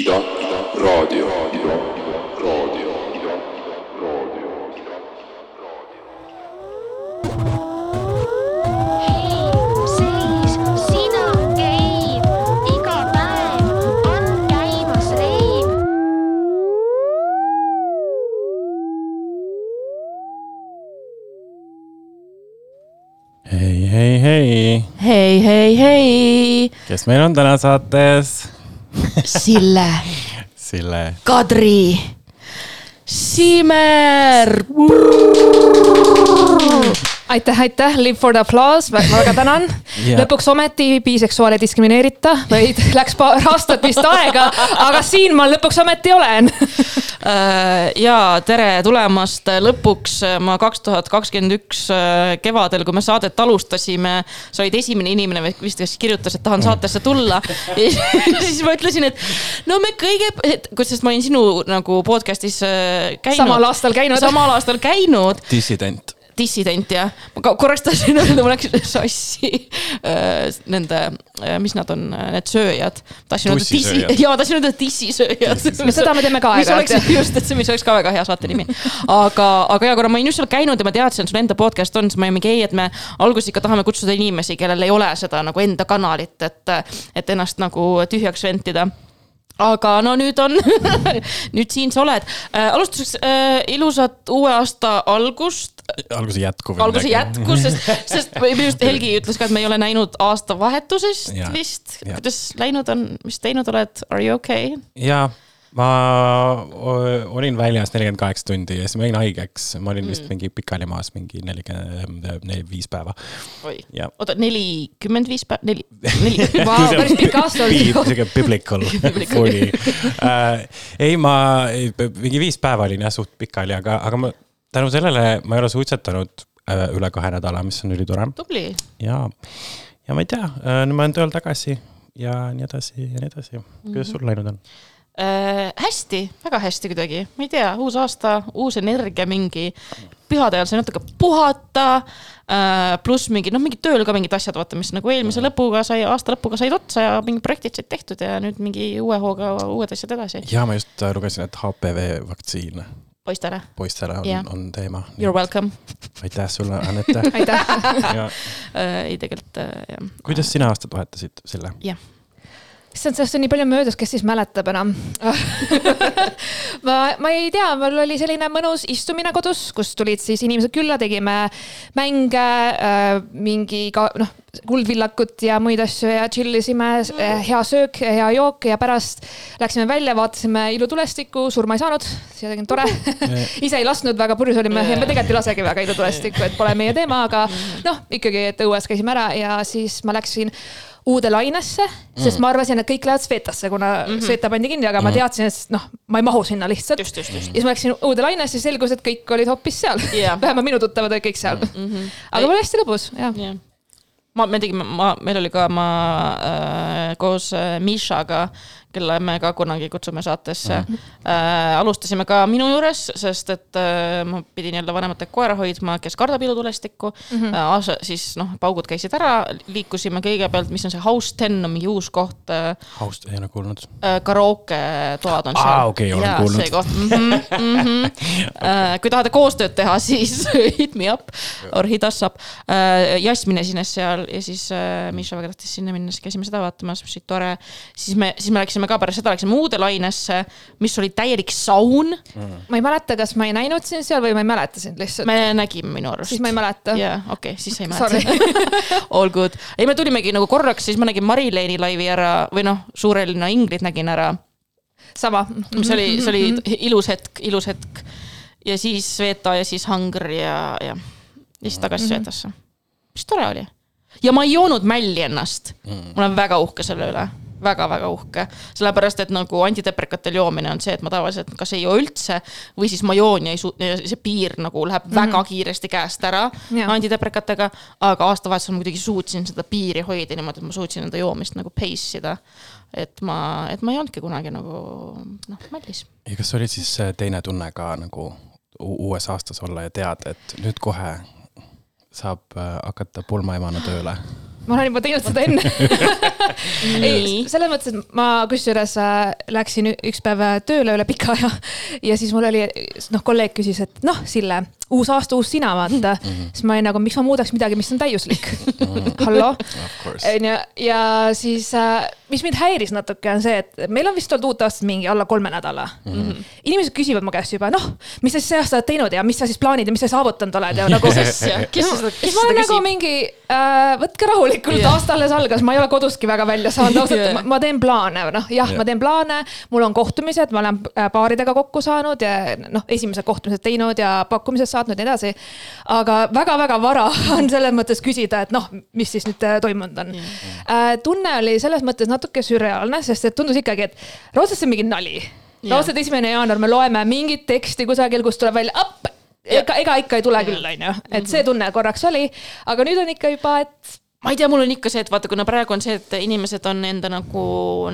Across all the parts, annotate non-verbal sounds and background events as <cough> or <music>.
Ida, Ida, raadio, Ida, raadio, Ida, raadio. seis, sina käib, iga päev on käimas reiv. hei, hei, hei, hei, hei, hei, kes meil on täna saates? Sille, Sille, Kadri, Siimer. aitäh, aitäh, live for the applause, väga tänan Jaa. lõpuks ometi biseksuaale ei diskrimineerita, vaid <laughs> läks paar aastat vist aega, aga siin ma lõpuks ometi olen. Äh, ja tere tulemast lõpuks ma kaks tuhat kakskümmend üks äh, kevadel, kui me saadet alustasime. sa olid esimene inimene vist, kes kirjutas, et tahan saatesse tulla. <laughs> siis ma ütlesin, et no me kõige, kusjuures ma olin sinu nagu podcast'is äh, käinud. Samal aastal käinud. samal aastal käinud dissident. Dissident jah, ma korraks tahtsin <laughs> öelda, ma läksin sassi äh, nende, mis nad on, need sööjad. tahtsin öelda dissi <laughs> jaa, tahtsin öelda dissisööjad. seda me teeme ka aeg-ajalt, oleks just, et see, mis oleks ka väga hea saate nimi. aga, aga ja kuna ma olin just seal käinud ja ma teadsin, et sul enda podcast on, siis ma olin mingi ei, et me alguses ikka tahame kutsuda inimesi, kellel ei ole seda nagu enda kanalit, et, et ennast nagu tühjaks ventida aga no nüüd on, <laughs> nüüd siin sa oled äh,. alustuseks äh, ilusat uue aasta algust, alguse jätku. alguse jätku, sest, <laughs> sest minu arust Helgi ütles ka, et me ei ole näinud aastavahetusest Jaa, vist. jaa. kuidas läinud on, mis teinud oled, are you okay? ja ma olin väljas nelikümmend kaheksa tundi ja siis ma jäin haigeks, ma olin vist mingi pikali maas mingi nelikümmend, neli, viis päeva. oi ja. oota, nelikümmend viis päeva, neli, <laughs> neli. Vau, päris pikk aasta oli. sihuke <laughs> biblical fooli äh,. ei, ma mingi viis päeva olin jah suht pikali, aga, aga ma tänu sellele ma ei ole suitsetanud äh, üle kahe nädala, mis on ülitore tubli, ja, ja ma ei tea, nüüd ma olen tööl tagasi ja nii edasi ja nii edasi. kuidas sul läinud on? äh,. hästi, väga hästi kuidagi, ma ei tea, uus aasta, uus energia mingi. pühade ajal sai natuke puhata äh,. pluss mingi, noh, mingi tööl ka mingid asjad, vaata, mis nagu eelmise lõpuga sai, aasta lõpuga said otsa ja mingid projektid said tehtud ja nüüd mingi uue hooga uued asjad edasi. ja ma just äh, lugesin, et HPV vaktsiin poistele, poistele on Jah. on teema. you are welcome aitäh sulle, Anette. <laughs> aitäh. <laughs> äh,. ei, tegelikult äh, jah. kuidas sina aastat vahetasid selle? issand, sellest on nii palju möödas, kes siis mäletab enam. <laughs> Ma, ma ei tea, mul oli selline mõnus istumine kodus, kus tulid siis inimesed külla, tegime mänge äh,, mingi ka noh, kuldvillakut ja muid asju ja chill isime, hea söök, hea jook ja pärast läksime välja, vaatasime ilutulestikku, surma ei saanud, see oli tore. <laughs> ise ei lasknud, väga purjus olime ja me tegelikult ei lasegi väga ilutulestikku, et pole meie teema, aga noh, ikkagi, et õues käisime ära ja siis ma läksin uude lainesse, sest ma arvasin, et kõik lähevad Svetasse, kuna mm -hmm. Sveta pandi kinni, aga ma teadsin, et noh, ma ei mahu sinna lihtsalt. ja. siis ma läksin uude lainesse selgus, et kõik olid hoopis seal Jah. <laughs> vähemalt minu tuttavad olid kõik seal mm. -hmm. aga mul oli hästi lõbus, jah. jah, ma, me tegime, ma, meil oli ka, ma äh, koos äh, Mišaga, kelle me ka kunagi kutsume saatesse mm., äh, alustasime ka minu juures, sest et äh, ma pidin jälle vanematega koera hoidma, kes kardab ilutulestikku mm. -hmm. äh, siis noh, paugud käisid ära, liikusime kõigepealt, mis on see House Ten on mingi uus koht äh,, aust ei ole kuulnud. karaoke toad on seal. Aa, okei, olen kuulnud. see koht mm. -hmm, mm -hmm. <laughs> Uh, kui tahate koostööd teha, <laughs> siis hit me up or hit us up uh,. Jasmin esines seal ja siis uh, Miša väga tahtis sinna minna, siis käisime seda vaatamas, mis oli tore. siis me, siis me läksime ka pärast seda läksime uude lainesse, mis oli täielik saun. ma ei mäleta, kas ma ei näinud sind seal või ma ei mäleta sind lihtsalt. me nägime minu arust. siis ma ei mäleta. jaa, okei, siis sa ei mäleta. <laughs> All good. ei, me tulimegi nagu korraks, siis ma nägin Marileeni laivi ära või noh, Suure linna inglit nägin ära sama. mis oli, see oli ilus hetk, ilus hetk. ja siis Sveta ja siis Hunger ja, ja, ja siis tagasi Svetasse. mis tore oli. ja ma ei joonud mälli ennast. ma olen väga uhke selle üle väga-väga uhke, sellepärast et nagu antideprekatel joomine on see, et ma tavaliselt kas ei joo üldse või siis ma joon ja ei su-, see piir nagu läheb mm -hmm. väga kiiresti käest ära Jah. antideprekatega. aga aastavahetusel ma kuidagi suutsin seda piiri hoida niimoodi, et ma suutsin enda joomist nagu pace ida. et ma, et ma ei olnudki kunagi nagu noh, mällis ja kas oli siis teine tunne ka nagu uues aastas olla ja teada, et nüüd kohe saab äh, hakata pulmaemana tööle? Ma olen juba teinud seda enne. <laughs> ei selles mõttes, et ma kusjuures äh, läksin üks päev äh, tööle üle pika aja <laughs> ja siis mul oli, noh, kolleeg küsis, et noh, Sille, uus aasta, uus sina, vaata. siis ma olin nagu, miks ma muudaks midagi, mis on täiuslik. <laughs> hallo, onju, ja siis, mis mind häiris natuke, on see, et meil on vist olnud uut aastat mingi alla kolme nädala mm. -hmm. inimesed küsivad mu käest juba, noh, mis sa siis see aasta oled teinud ja mis sa siis plaanid ja mis sa saavutanud oled ja nagu. kes seda, kes seda nagu küsib? mingi äh,, võtke rahulikult yeah., aasta alles algas, ma ei ole kodustki väga välja saanud, ausalt yeah., ma teen plaane, noh jah yeah., ma teen plaane, mul on kohtumised, ma olen äh, paaridega kokku saanud ja noh, esimesed kohtumised teinud ja pakkumised saatnud ja nii edasi. aga väga-väga vara <laughs> on selles mõttes küsida, et noh, mis siis nüüd äh, toimunud on yeah.. tunne oli selles mõttes natuke sürreaalne, sest et tundus ikkagi, et see on mingi nali. Raudselt esimene jaanuar me loeme mingit teksti kusagil, kus tuleb välja, ega, ega ikka ei tule küll, onju, et see tunne korraks oli, aga nüüd on ikka juba, et ma ei tea, mul on ikka see, et vaata, kuna praegu on see, et inimesed on enda nagu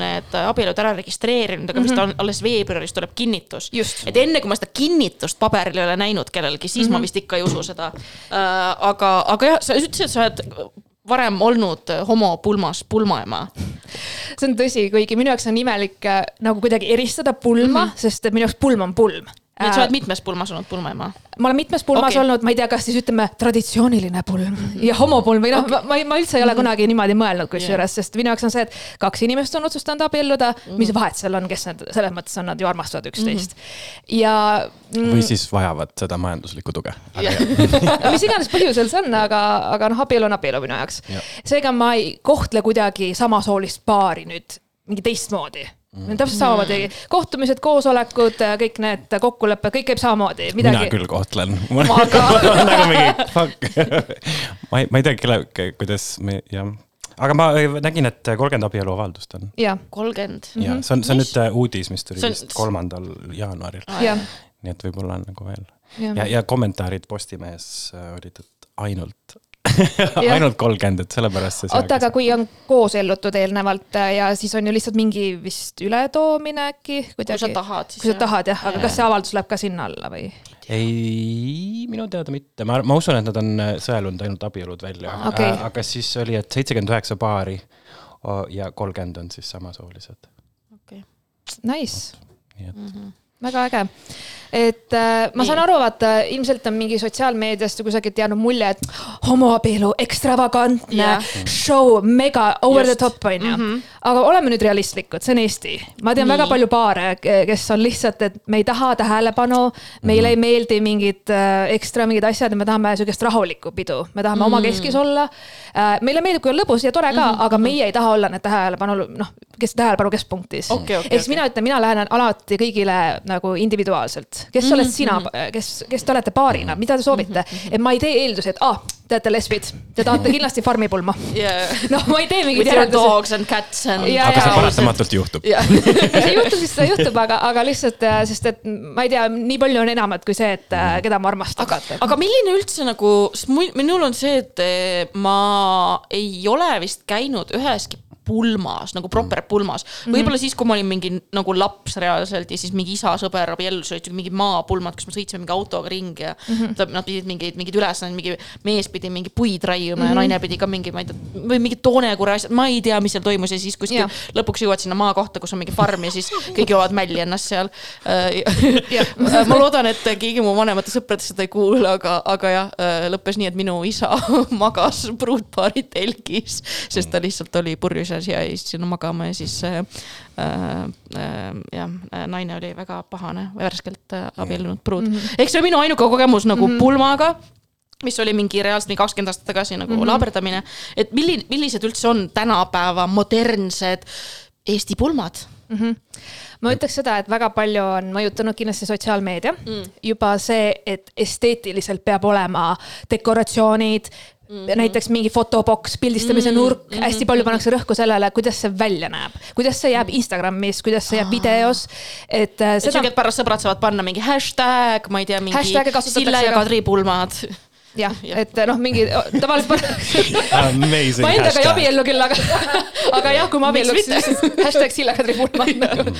need abielud ära registreerinud, aga vist on alles veebruaris tuleb kinnitus. Et enne kui ma seda kinnitust paberil ei ole näinud kellelgi, siis mm -hmm. ma vist ikka ei usu seda äh,. aga, aga jah, sa ütlesid, et sa oled varem olnud homopulmas pulmaema. see on tõsi, kuigi minu jaoks on imelik äh, nagu kuidagi eristada pulma mm, -hmm. sest minu jaoks pulm on pulm. Nii et sa oled mitmes pulmas olnud pulmaema? ma olen mitmes pulmas okay. olnud, ma ei tea, kas siis ütleme traditsiooniline pulm ja homopulm või noh okay., ma, ma üldse ei ole kunagi niimoodi mõelnud kusjuures, sest minu jaoks on see, et kaks inimest on otsustanud abielluda mm, -hmm. mis vahet seal on, kes need, selles mõttes on nad ju armastavad üksteist mm. -hmm. ja mm, või siis vajavad seda majanduslikku tuge. <laughs> <laughs> mis iganes põhjusel see on, aga, aga noh, abielu on abielu minu jaoks Jah.. seega ma ei kohtle kuidagi samasoolist paari nüüd mingi teistmoodi mm.. täpselt samamoodi kohtumised, koosolekud, kõik need kokkulepped, kõik käib samamoodi, mina küll kohtlen. Aga- nagu mingi fuck. <laughs> ma ei, ma ei tea, kelle, kuidas me, jah. aga ma nägin, et kolmkümmend abieluavaldust on. jah, kolmkümmend. ja see on, see on nüüd äh, uudis, mis tuli on- vist kolmandal jaanuaril. jah, nii et võib-olla on nagu veel. jah ja, ja kommentaarid Postimehes äh, olid, et ainult, <laughs> ainult kolmkümmend, et sellepärast see. oota, aga kui on koos ellutud eelnevalt äh, ja siis on ju lihtsalt mingi vist ületoomine äkki kuidagi. sa tahad, siis kui sa tahad jah, aga kas see avaldus läheb ka sinna alla või? ei, minu teada mitte, ma, ma usun, et nad on äh, sõelunud ainult abielud välja Okei. Äh, aga siis oli, et seitsekümmend üheksa paari ja kolmkümmend on siis samasoolised. okei. Nice, nii et väga äge. et äh, ma saan Nii. aru, vaata ilmselt on mingi sotsiaalmeediast või kusagilt jäänud mulje, et homoabielu, ekstravagantne Jah. show, mega over Just. the top onju. aga oleme nüüd realistlikud, see on Eesti. ma tean Nii. väga palju paare, kes on lihtsalt, et me ei taha tähelepanu, meile ei meeldi mingid äh, ekstra mingid asjad ja me tahame sihukest rahulikku pidu, me tahame mm. omakeskis olla. meile meeldib, kui on lõbus ja tore ka mm, -hmm. aga meie ei taha olla need tähelepanu, noh, kes tähelepanu keskpunktis Okei, okei, ehk siis okei. mina ütlen, mina lähen alati kõigile nagu individuaalselt, kes oled sina, kes, kes te olete paarina, mida te soovite, et ma ei tee eeldusi, et aa, te olete lesbid, te tahate <laughs> kindlasti farmipulma. Yeah. <laughs> noh, ma ei tee mingeid järeldusi. dogs and cats and. Ja- aga see paratamatult juhtub. <laughs> see juhtub, siis see juhtub, aga, aga lihtsalt, sest et ma ei tea, nii palju on enamat kui see, et äh, keda ma armastan. aga, aga milline üldse nagu, minul on see, et eh, ma ei ole vist käinud üheski pulmas nagu proper pulmas, võib-olla siis, kui ma olin mingi nagu laps reaalselt ja siis mingi isa sõber abiellus, olid mingi maapulmad, kus me sõitsime mingi autoga ringi ja mm -hmm. nad pidid mingeid, mingeid ülesandeid, mingi mees pidi mingi puid raiuma mm -hmm. ja naine pidi ka mingi, ma ei tea, või mingid toonekure asjad, ma ei tea, mis seal toimus ja siis kuskil Jah. lõpuks jõuad sinna maakohta, kus on mingi farm ja siis <laughs> kõik joovad mälli ennast seal. <laughs> ma loodan, et keegi mu vanemate sõpradest seda ei kuula, aga, aga jah, lõppes nii, et minu isa <laughs> magas pruutpaari telgis, sest ta lihtsalt oli purjus ja siia jäi sinna magama ja siis äh, äh, jah, naine oli väga pahane, värskelt äh, abiellunud pruut mm. -hmm. ehk see on minu ainuke kogemus nagu mm -hmm. pulmaga mis oli mingi reaalselt mingi kakskümmend aastat tagasi nagu mm -hmm. laaberdamine, et milline, millised üldse on tänapäeva modernsed Eesti pulmad mm. -hmm. ma ütleks seda, et väga palju on mõjutanud kindlasti sotsiaalmeedia mm.. juba see, et esteetiliselt peab olema dekoratsioonid mm, -hmm. näiteks mingi fotoboks, pildistamise mm -hmm. nurk mm, -hmm. hästi palju pannakse rõhku sellele, kuidas see välja näeb, kuidas see jääb Instagramis, kuidas see jääb videos, et äh, et seda siuke, et pärast sõbrad saavad panna mingi hashtag, ma ei tea, mingi Sille ja ka. Kadri pulmad. jah, <laughs> et noh, mingi tavaliselt <laughs> ma endaga ei abiellu küll, aga, <laughs> aga jah, kui ma abielluks, siis hashtag Sille Kadri Pulman.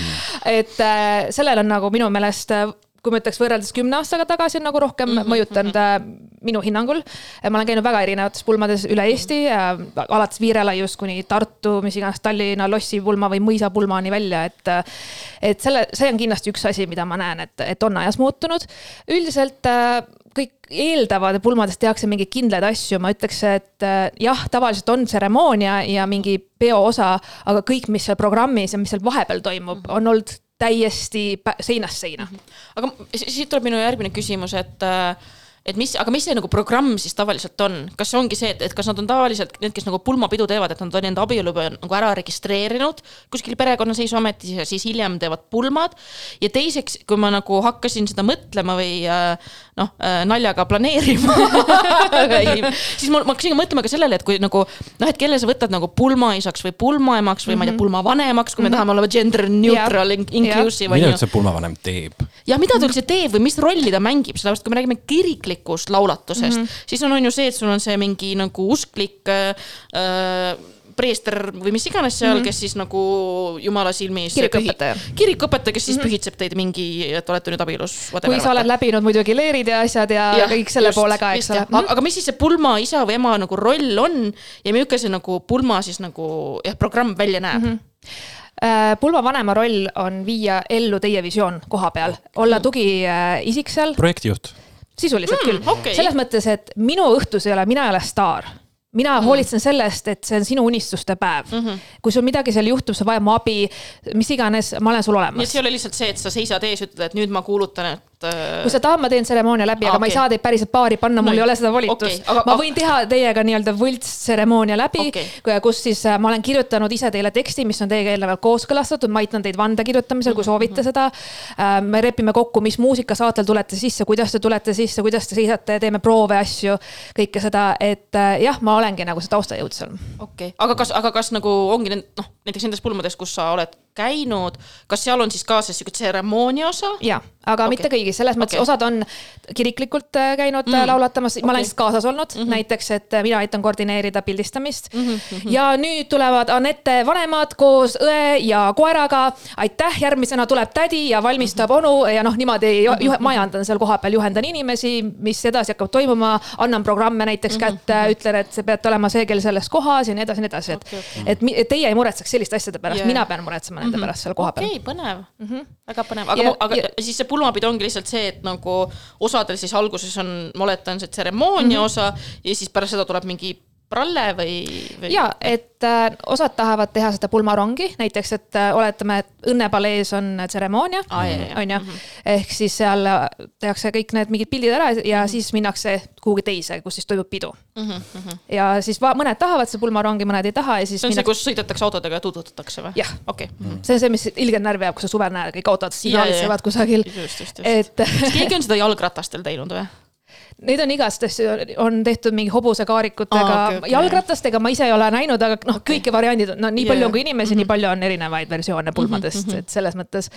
et äh, sellel on nagu minu meelest äh, kui ma ütleks võrreldes kümne aastaga tagasi on nagu rohkem mm -hmm. mõjutanud äh, minu hinnangul. ma olen käinud väga erinevates pulmades üle Eesti äh,, alates Viirelaiust kuni Tartu, mis iganes Tallinna lossi pulma või mõisa pulmani välja, et. et selle, see on kindlasti üks asi, mida ma näen, et, et on ajas muutunud. üldiselt äh, kõik eeldavad, et pulmades tehakse mingeid kindlaid asju, ma ütleks, et äh, jah, tavaliselt on tseremoonia ja mingi peo osa, aga kõik, mis seal programmis ja mis seal vahepeal toimub, on olnud täiesti pä- seinast seina. aga si- siit tuleb minu järgmine küsimus, et, et mis, aga mis see nagu programm siis tavaliselt on, kas see ongi see, et, et kas nad on tavaliselt need, kes nagu pulmapidu teevad, et nad on enda abielu nagu ära registreerinud kuskil perekonnaseisuametis ja siis hiljem teevad pulmad. ja teiseks, kui ma nagu hakkasin seda mõtlema või äh, noh, naljaga planeerima <laughs> siis ma, ma hakkasin ka mõtlema ka sellele, et kui nagu noh, et kelle sa võtad nagu pulmaisaks või pulmaemaks või mm -hmm. ma ei tea, pulmavanemaks, kui me tahame olla gender neutral in- inclusive on mida ju üldse pulmavanem teeb? ja mida ta üldse teeb või mis rolli ta mängib, sellepärast kui me räägime kiriklikust laulatusest mm, -hmm. siis on, on ju see, et sul on see mingi nagu usklik äh, äh, preester või mis iganes seal mm, -hmm. kes siis nagu jumala silmis. Kirikuõpetaja. kirikuõpetaja, kes siis mm -hmm. pühitseb teid mingi, et olete nüüd abielus. kui sa oled läbinud muidugi leerid ja asjad ja, ja kõik selle just, poole ka, eks ole. aga, aga mis siis see pulma isa või ema nagu roll on ja milline see nagu pulma siis nagu jah, programm välja näeb mm? -hmm. Äh, pulmavanema roll on viia ellu teie visioon koha peal, olla tugiisik seal, projektijuht. Sisuliselt mm, küll okei. selles mõttes, et minu õhtus ei ole, mina ei ole staar mina mm. hoolitsen selle eest, et see on sinu unistuste päev mm. -hmm. kui sul midagi seal juhtub, sa vajad mu abi, mis iganes, ma olen sul nii et olemas see ei ole lihtsalt see, et sa seisad ees, ütled, et nüüd ma kuulutan, et kui sa tahad, ma teen tseremoonia läbi, aga Aa, ma ei saa teid päriselt paari panna, mul No ei ole seda volitust okay,. aga- ma võin teha teiega nii-öelda võltstseremoonia läbi okay., kus siis äh, ma olen kirjutanud ise teile teksti, mis on teiega eelnevalt kooskõlastatud, ma aitan teid vande kirjutamisel, kui soovite seda. me lepime kokku, mis muusikasaatel tulete sisse, kuidas te tulete sisse, kuidas te seisate, teeme proove, asju, kõike seda, et äh, jah, ma olengi nagu see taustajõud seal. okei okay., aga kas, aga kas nagu ongi need noh, näiteks nendes pulmades, kus sa oled käinud, kas seal on siis kaasas sihuke tseremoonia osa? ja, aga okay. Mitte kõigis, selles mõttes okay. osad on kiriklikult äh, käinud mm. Mm. laulatamas, ma olen Okei. lihtsalt kaasas olnud mm, -hmm. näiteks, et äh, mina aitan koordineerida pildistamist mm. -hmm. ja nüüd tulevad Anette vanemad koos õe ja koeraga. aitäh, järgmisena tuleb tädi ja valmistab Mhm. onu ja noh, niimoodi ju- juhe- majandan seal kohapeal, juhendan inimesi, mis edasi hakkab toimuma, annan programme näiteks Mhm, kätte, ütlen, et te peate olema see kell selles kohas ja nii edasi, nii edasi, et Okei, okei. et teie ei muretseks selliste asjade pärast Jaa. yeah., mina pean muretsema nende pärast seal kohapeal okei, põnev mm, -hmm. väga põnev, aga aga ja... siis see pulmapidu ongi lihtsalt see, et nagu osadel siis alguses on, ma oletan, see tseremoonia mm -hmm. osa ja siis pärast seda tuleb mingi pralle või, või... ja et äh, osad tahavad teha seda pulmarongi, näiteks, et äh, oletame, et õnnepalees on tseremoonia jaa. on ju, ehk siis seal äh, tehakse kõik need mingid pildid ära ja siis minnakse kuhugi teise, kus siis toimub pidu mm. -hmm. ja siis va- mõned tahavad seda pulmarongi, mõned ei taha ja siis see on see, minnakse- kus sõidetakse autodega ja tutvutatakse või? Jah. okei okay.. see on see, mis ilgelt närvi ajab, kui sa suvel näed kõik autod siin valitsevad kusagil et kas keegi on seda jalgratastel teinud või? Neid on igast asju, on tehtud mingi hobusekaarikutega Aa, okei, okay,, okay. jalgratastega ma ise ei ole näinud, aga noh okay., kõiki variandid, no nii Jaa, palju on kui inimesi mm, -hmm. nii palju on erinevaid versioone pulmadest mm, -hmm. et selles mõttes.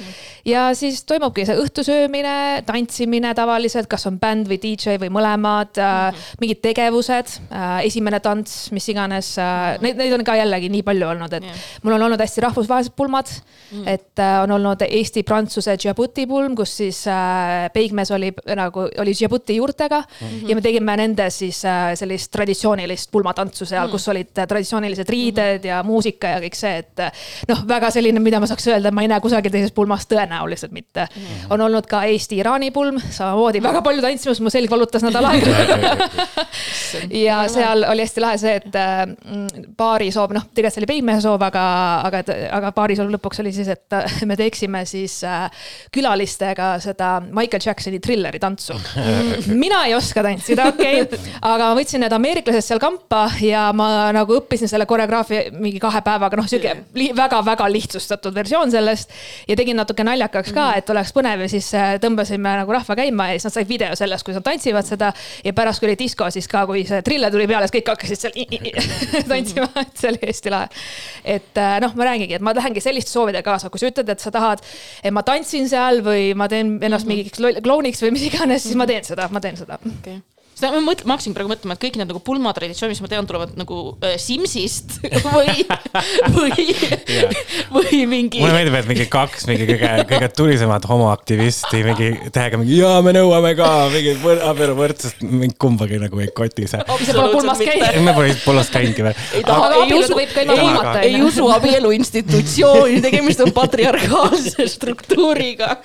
ja siis toimubki see õhtusöömine, tantsimine tavaliselt, kas on bänd või DJ või mõlemad mm, -hmm. mingid tegevused, esimene tants, mis iganes, neid, neid on ka jällegi nii palju olnud, et yeah. mul on olnud hästi rahvusvahelised pulmad mm., et äh, on olnud Eesti-Prantsuse Djibouti pulm, kus siis äh, peigmees oli nagu, oli Djibouti juurtega mm -hmm. ja me tegime nende siis äh, sellist traditsioonilist pulmatantsu seal mm, -hmm. kus olid äh, traditsioonilised riided ja muusika ja kõik see, et äh, noh, väga selline, mida ma saaks öelda, ma ei näe kusagil teises pulmas tõenäoliselt mitte mm. -hmm. on olnud ka Eesti-Iraani pulm, samamoodi väga palju tantsimas, mu selg valutas nädal aega <laughs> ja seal oli hästi lahe see, et mm, paari soov, noh, tegelikult see oli peigmehe soov, aga, aga, aga paari soov lõpuks oli siis, et me teeksime siis külalistega seda Michael Jacksoni Thrilleri tantsu. <laughs> mina ei oska tantsida, okei. Okay., aga ma võtsin need ameeriklased seal kampa ja ma nagu õppisin selle koreograafia mingi kahe päevaga, noh, sihuke väga-väga lihtsustatud versioon sellest. Ja tegin natuke naljakaks ka, et oleks põnev ja siis äh, tõmbasime nagu rahva käima ja siis nad said video sellest, kuidas nad tantsivad seda. Ja pärast, kui oli disko, siis ka, kui see triller tuli peale, siis kõik hakkasid seal <laughs> tantsima, et see oli hästi lahe. et äh, noh, ma räägingi, et ma lähengi selliste soovidega kaasa, kui sa ütled, et sa tahad, et ma tantsin seal või ma teen ennast mingiks loll- klouniks või mis iganes, siis ma teen seda, ma teen seda. Okei okay. Seda ma mõtlen, ma hakkasin praegu mõtlema, et kõik need nagu pulmatraditsioonid, mis ma tean, tulevad nagu äh, Simsist <laughs> või, või, või mingi mulle meeldib, et mingi kaks mingi kõige, kõige tulisemat homoaktivisti mingi tähega mingi ja me nõuame ka mingi võr- abieluvõrdsust, mingi kumbagi nagu ei koti see. see pole pulmas käinud. me pole polnud käinudki veel. ei taha, Aga usu, võib ka ilma pulmata, ei, usu abielu institutsiooni, tegemist on patriarhaalse struktuuriga.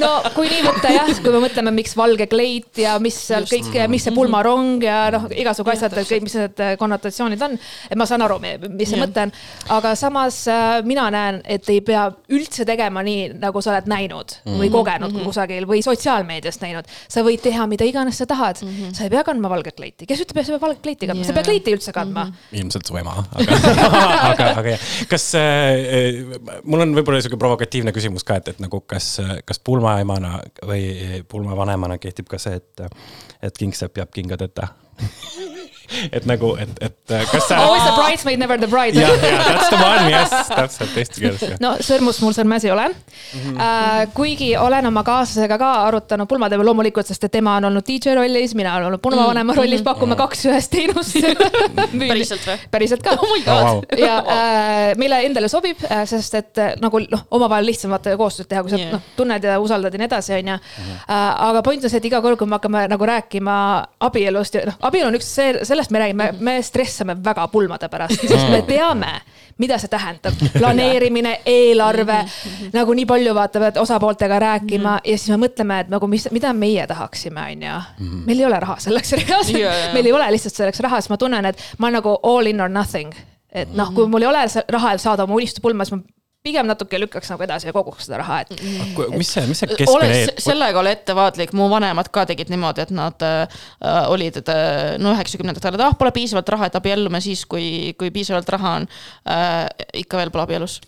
no kui nii võtta jah, kui me mõtleme, miks valge kleit ja mis seal kõik, mis see pulmarong ja noh, igasugu asjad, et kõik, mis need konnotatsioonid on. et ma saan aru, mis see Jah. mõte on, aga samas äh, mina näen, et ei pea üldse tegema nii, nagu sa oled näinud või kogenud kusagil või sotsiaalmeediast näinud. sa võid teha mida iganes sa tahad, sa ei pea kandma valget kleiti, kes ütleb, et sa pead valget kleiti kandma, sa ei pea kleiti üldse kandma. ilmselt su ema, aga, <laughs> aga, aga jah, kas äh,, mul on võib-olla sihuke provokatiivne küsimus ka, et, et nagu kas, kas pulmaemana või pulmavanemana kehtib ka see, et, et kingsepp jääb kingadeta? <laughs> et nagu, et, et kas sa. Always the bridesmaid, never the bride. jah, jah, that's the one, yes, täpselt eesti keeles no sõrmust mul sõrmes ei ole Mhm. äh,. kuigi olen oma kaaslasega ka arutanud pulmateema loomulikult, sest et tema on olnud DJ rollis, mina olen olnud pulmavanema Mhm. rollis, pakume kaks ühest teenust. <laughs> Päriselt või? päriselt ka Oh my Oh, wow. ja äh, meile endale sobib, sest et äh, nagu noh, omavahel lihtsam vaata koostööd teha, kui sa yeah. noh, tunned ja usaldad ja nii edasi, onju. aga point on see, et iga kord, kui me hakkame nagu rääkima abielust ja noh, abielu on üks, sellest me räägime, me stressame väga pulmade pärast, sest me teame, mida see tähendab. planeerimine, eelarve, nagu nii palju vaata, pead osapooltega rääkima ja siis me mõtleme, et nagu mis, mida meie tahaksime, onju. meil ei ole raha selleks reaalselt jaa. meil ei ole lihtsalt selleks raha, siis ma tunnen, et ma olen nagu all in or nothing. et noh, kui mul ei ole raha, saada oma unistuste pulma, siis ma pigem natuke lükkaks nagu edasi ja koguks seda raha, et mis see, mis see ole keskmine s-, sellega ole ettevaatlik, mu vanemad ka tegid niimoodi, et nad äh, olid äh, no üheksakümnendatel, et ah, pole piisavalt raha, et abiellume siis, kui, kui piisavalt raha on äh,. ikka veel pole abielus.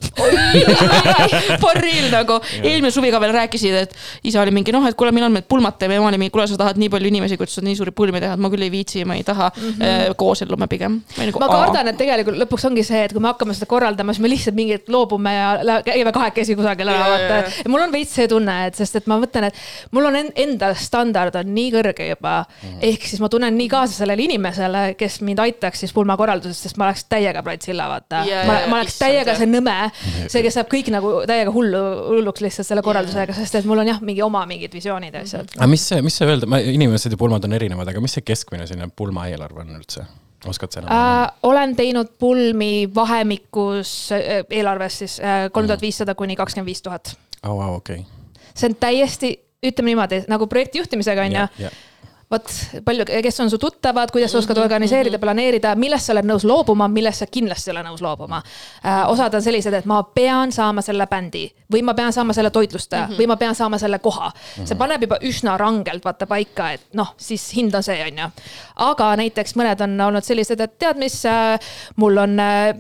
<laughs> For real nagu, eelmine suvi ka veel rääkisid, et isa oli mingi noh, et kuule, millal me pulmad teeme, ema oli mingi, kuule, sa tahad nii palju inimesi kutsuda, nii suuri pulmi teha, et ma küll ei viitsi, ma ei taha mm -hmm. koosellume pigem. Mhm. ma kardan, et tegelikult lõpuks ongi see, et kui me hakkame seda korraldama, siis me lihtsalt mingit loobume ja lä- käime kahekesi kusagil ära, vaata ja mul on veits see tunne, et sest, et ma mõtlen, et mul on en- enda standard on nii kõrge juba mm.. ehk siis ma tunnen nii kaasa sellele inimesele, kes mind aitaks siis pulmakorralduses, sest ma oleks täiega platsilla, vaata Jaa, ma, ma oleks täiega see nõme, see, kes saab kõik nagu täiega hullu, hulluks lihtsalt selle korraldusega, sest et mul on jah, mingi oma mingid visioonid ja asjad. aga mis see, mis see öelda, inimesed ja pulmad on erinevad, aga mis see keskmine selline pulmaeelarve on üldse? Oskad sa enam äh,? olen teinud pulmi vahemikus äh, eelarves siis kolm tuhat viissada kuni kakskümmend viis tuhat. oh, wow, okei see on täiesti, ütleme niimoodi, nagu projekti juhtimisega on ju ja.. Vot palju, kes on su tuttavad, kuidas sa oskad organiseerida, planeerida, millest sa oled nõus loobuma, millest sa kindlasti ei ole nõus loobuma äh,. osad on sellised, et ma pean saama selle bändi või ma pean saama selle toitlustaja mm -hmm. või ma pean saama selle koha. see paneb juba üsna rangelt vaata paika, et noh, siis hind on see, on ju. aga näiteks mõned on olnud sellised, et tead, mis äh, mul on äh,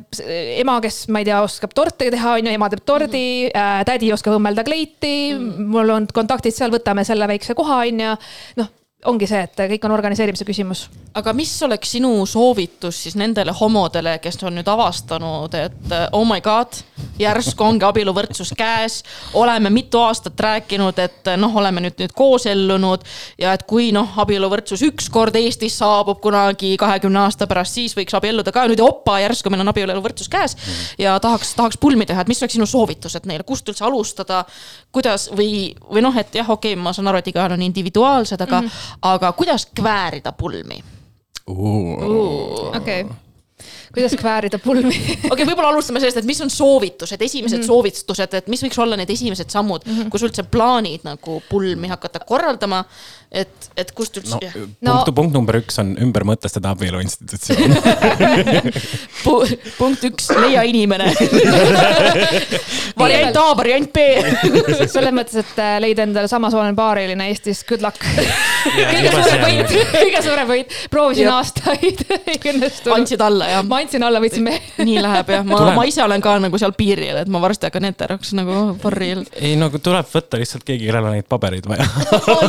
ema, kes ma ei tea, oskab torte teha, on ju, ema teeb tordi äh,, tädi oskab õmmelda kleiti mm, -hmm. mul on kontaktid seal, võtame selle väikse koha, on ju. noh, ongi see, et kõik on organiseerimise küsimus. aga mis oleks sinu soovitus siis nendele homodele, kes on nüüd avastanud, et oh my god, järsku ongi abieluvõrdsus käes. oleme mitu aastat rääkinud, et noh, oleme nüüd nüüd koosellunud ja et kui noh, abieluvõrdsus ükskord Eestis saabub kunagi kahekümne aasta pärast, siis võiks abielluda ka nüüd opa, järsku meil on abieluvõrdsus käes ja tahaks, tahaks pulmi teha, et mis oleks sinu soovitused neile, kust üldse alustada, kuidas või, või noh, et jah, okei okay,, ma saan aru, et igaühel on individuaalsed, aga mm, -hmm. Aga kuidas kväärida pulmi? okei kuidas kväärida pulmi <laughs> okei okay,, võib-olla alustame sellest, et mis on soovitused, esimesed mm -hmm. soovitused, et mis võiks olla need esimesed sammud mm, -hmm. kus üldse plaanid nagu pulmi hakata korraldama. et, et kust üldse no, no,, No- punkt, punkt number üks on ümber mõtestada abielu institutsioon. <laughs> pu, punkt üks, leia inimene. variant A, variant B. <laughs> selles mõttes, et äh, leida endale samasooline paariline Eestis, good luck. kõige suurem võit, kõige suurem võit, proovisin aastaid, <laughs> ei õnnestunud. andsid alla jah? ma andsin alla, võtsin mehe. nii läheb jah, ma ma ise olen ka nagu seal piiril, et ma varsti hakkan heteroks nagu for real. ei no tuleb võtta lihtsalt keegi, kellel on neid pabereid vaja.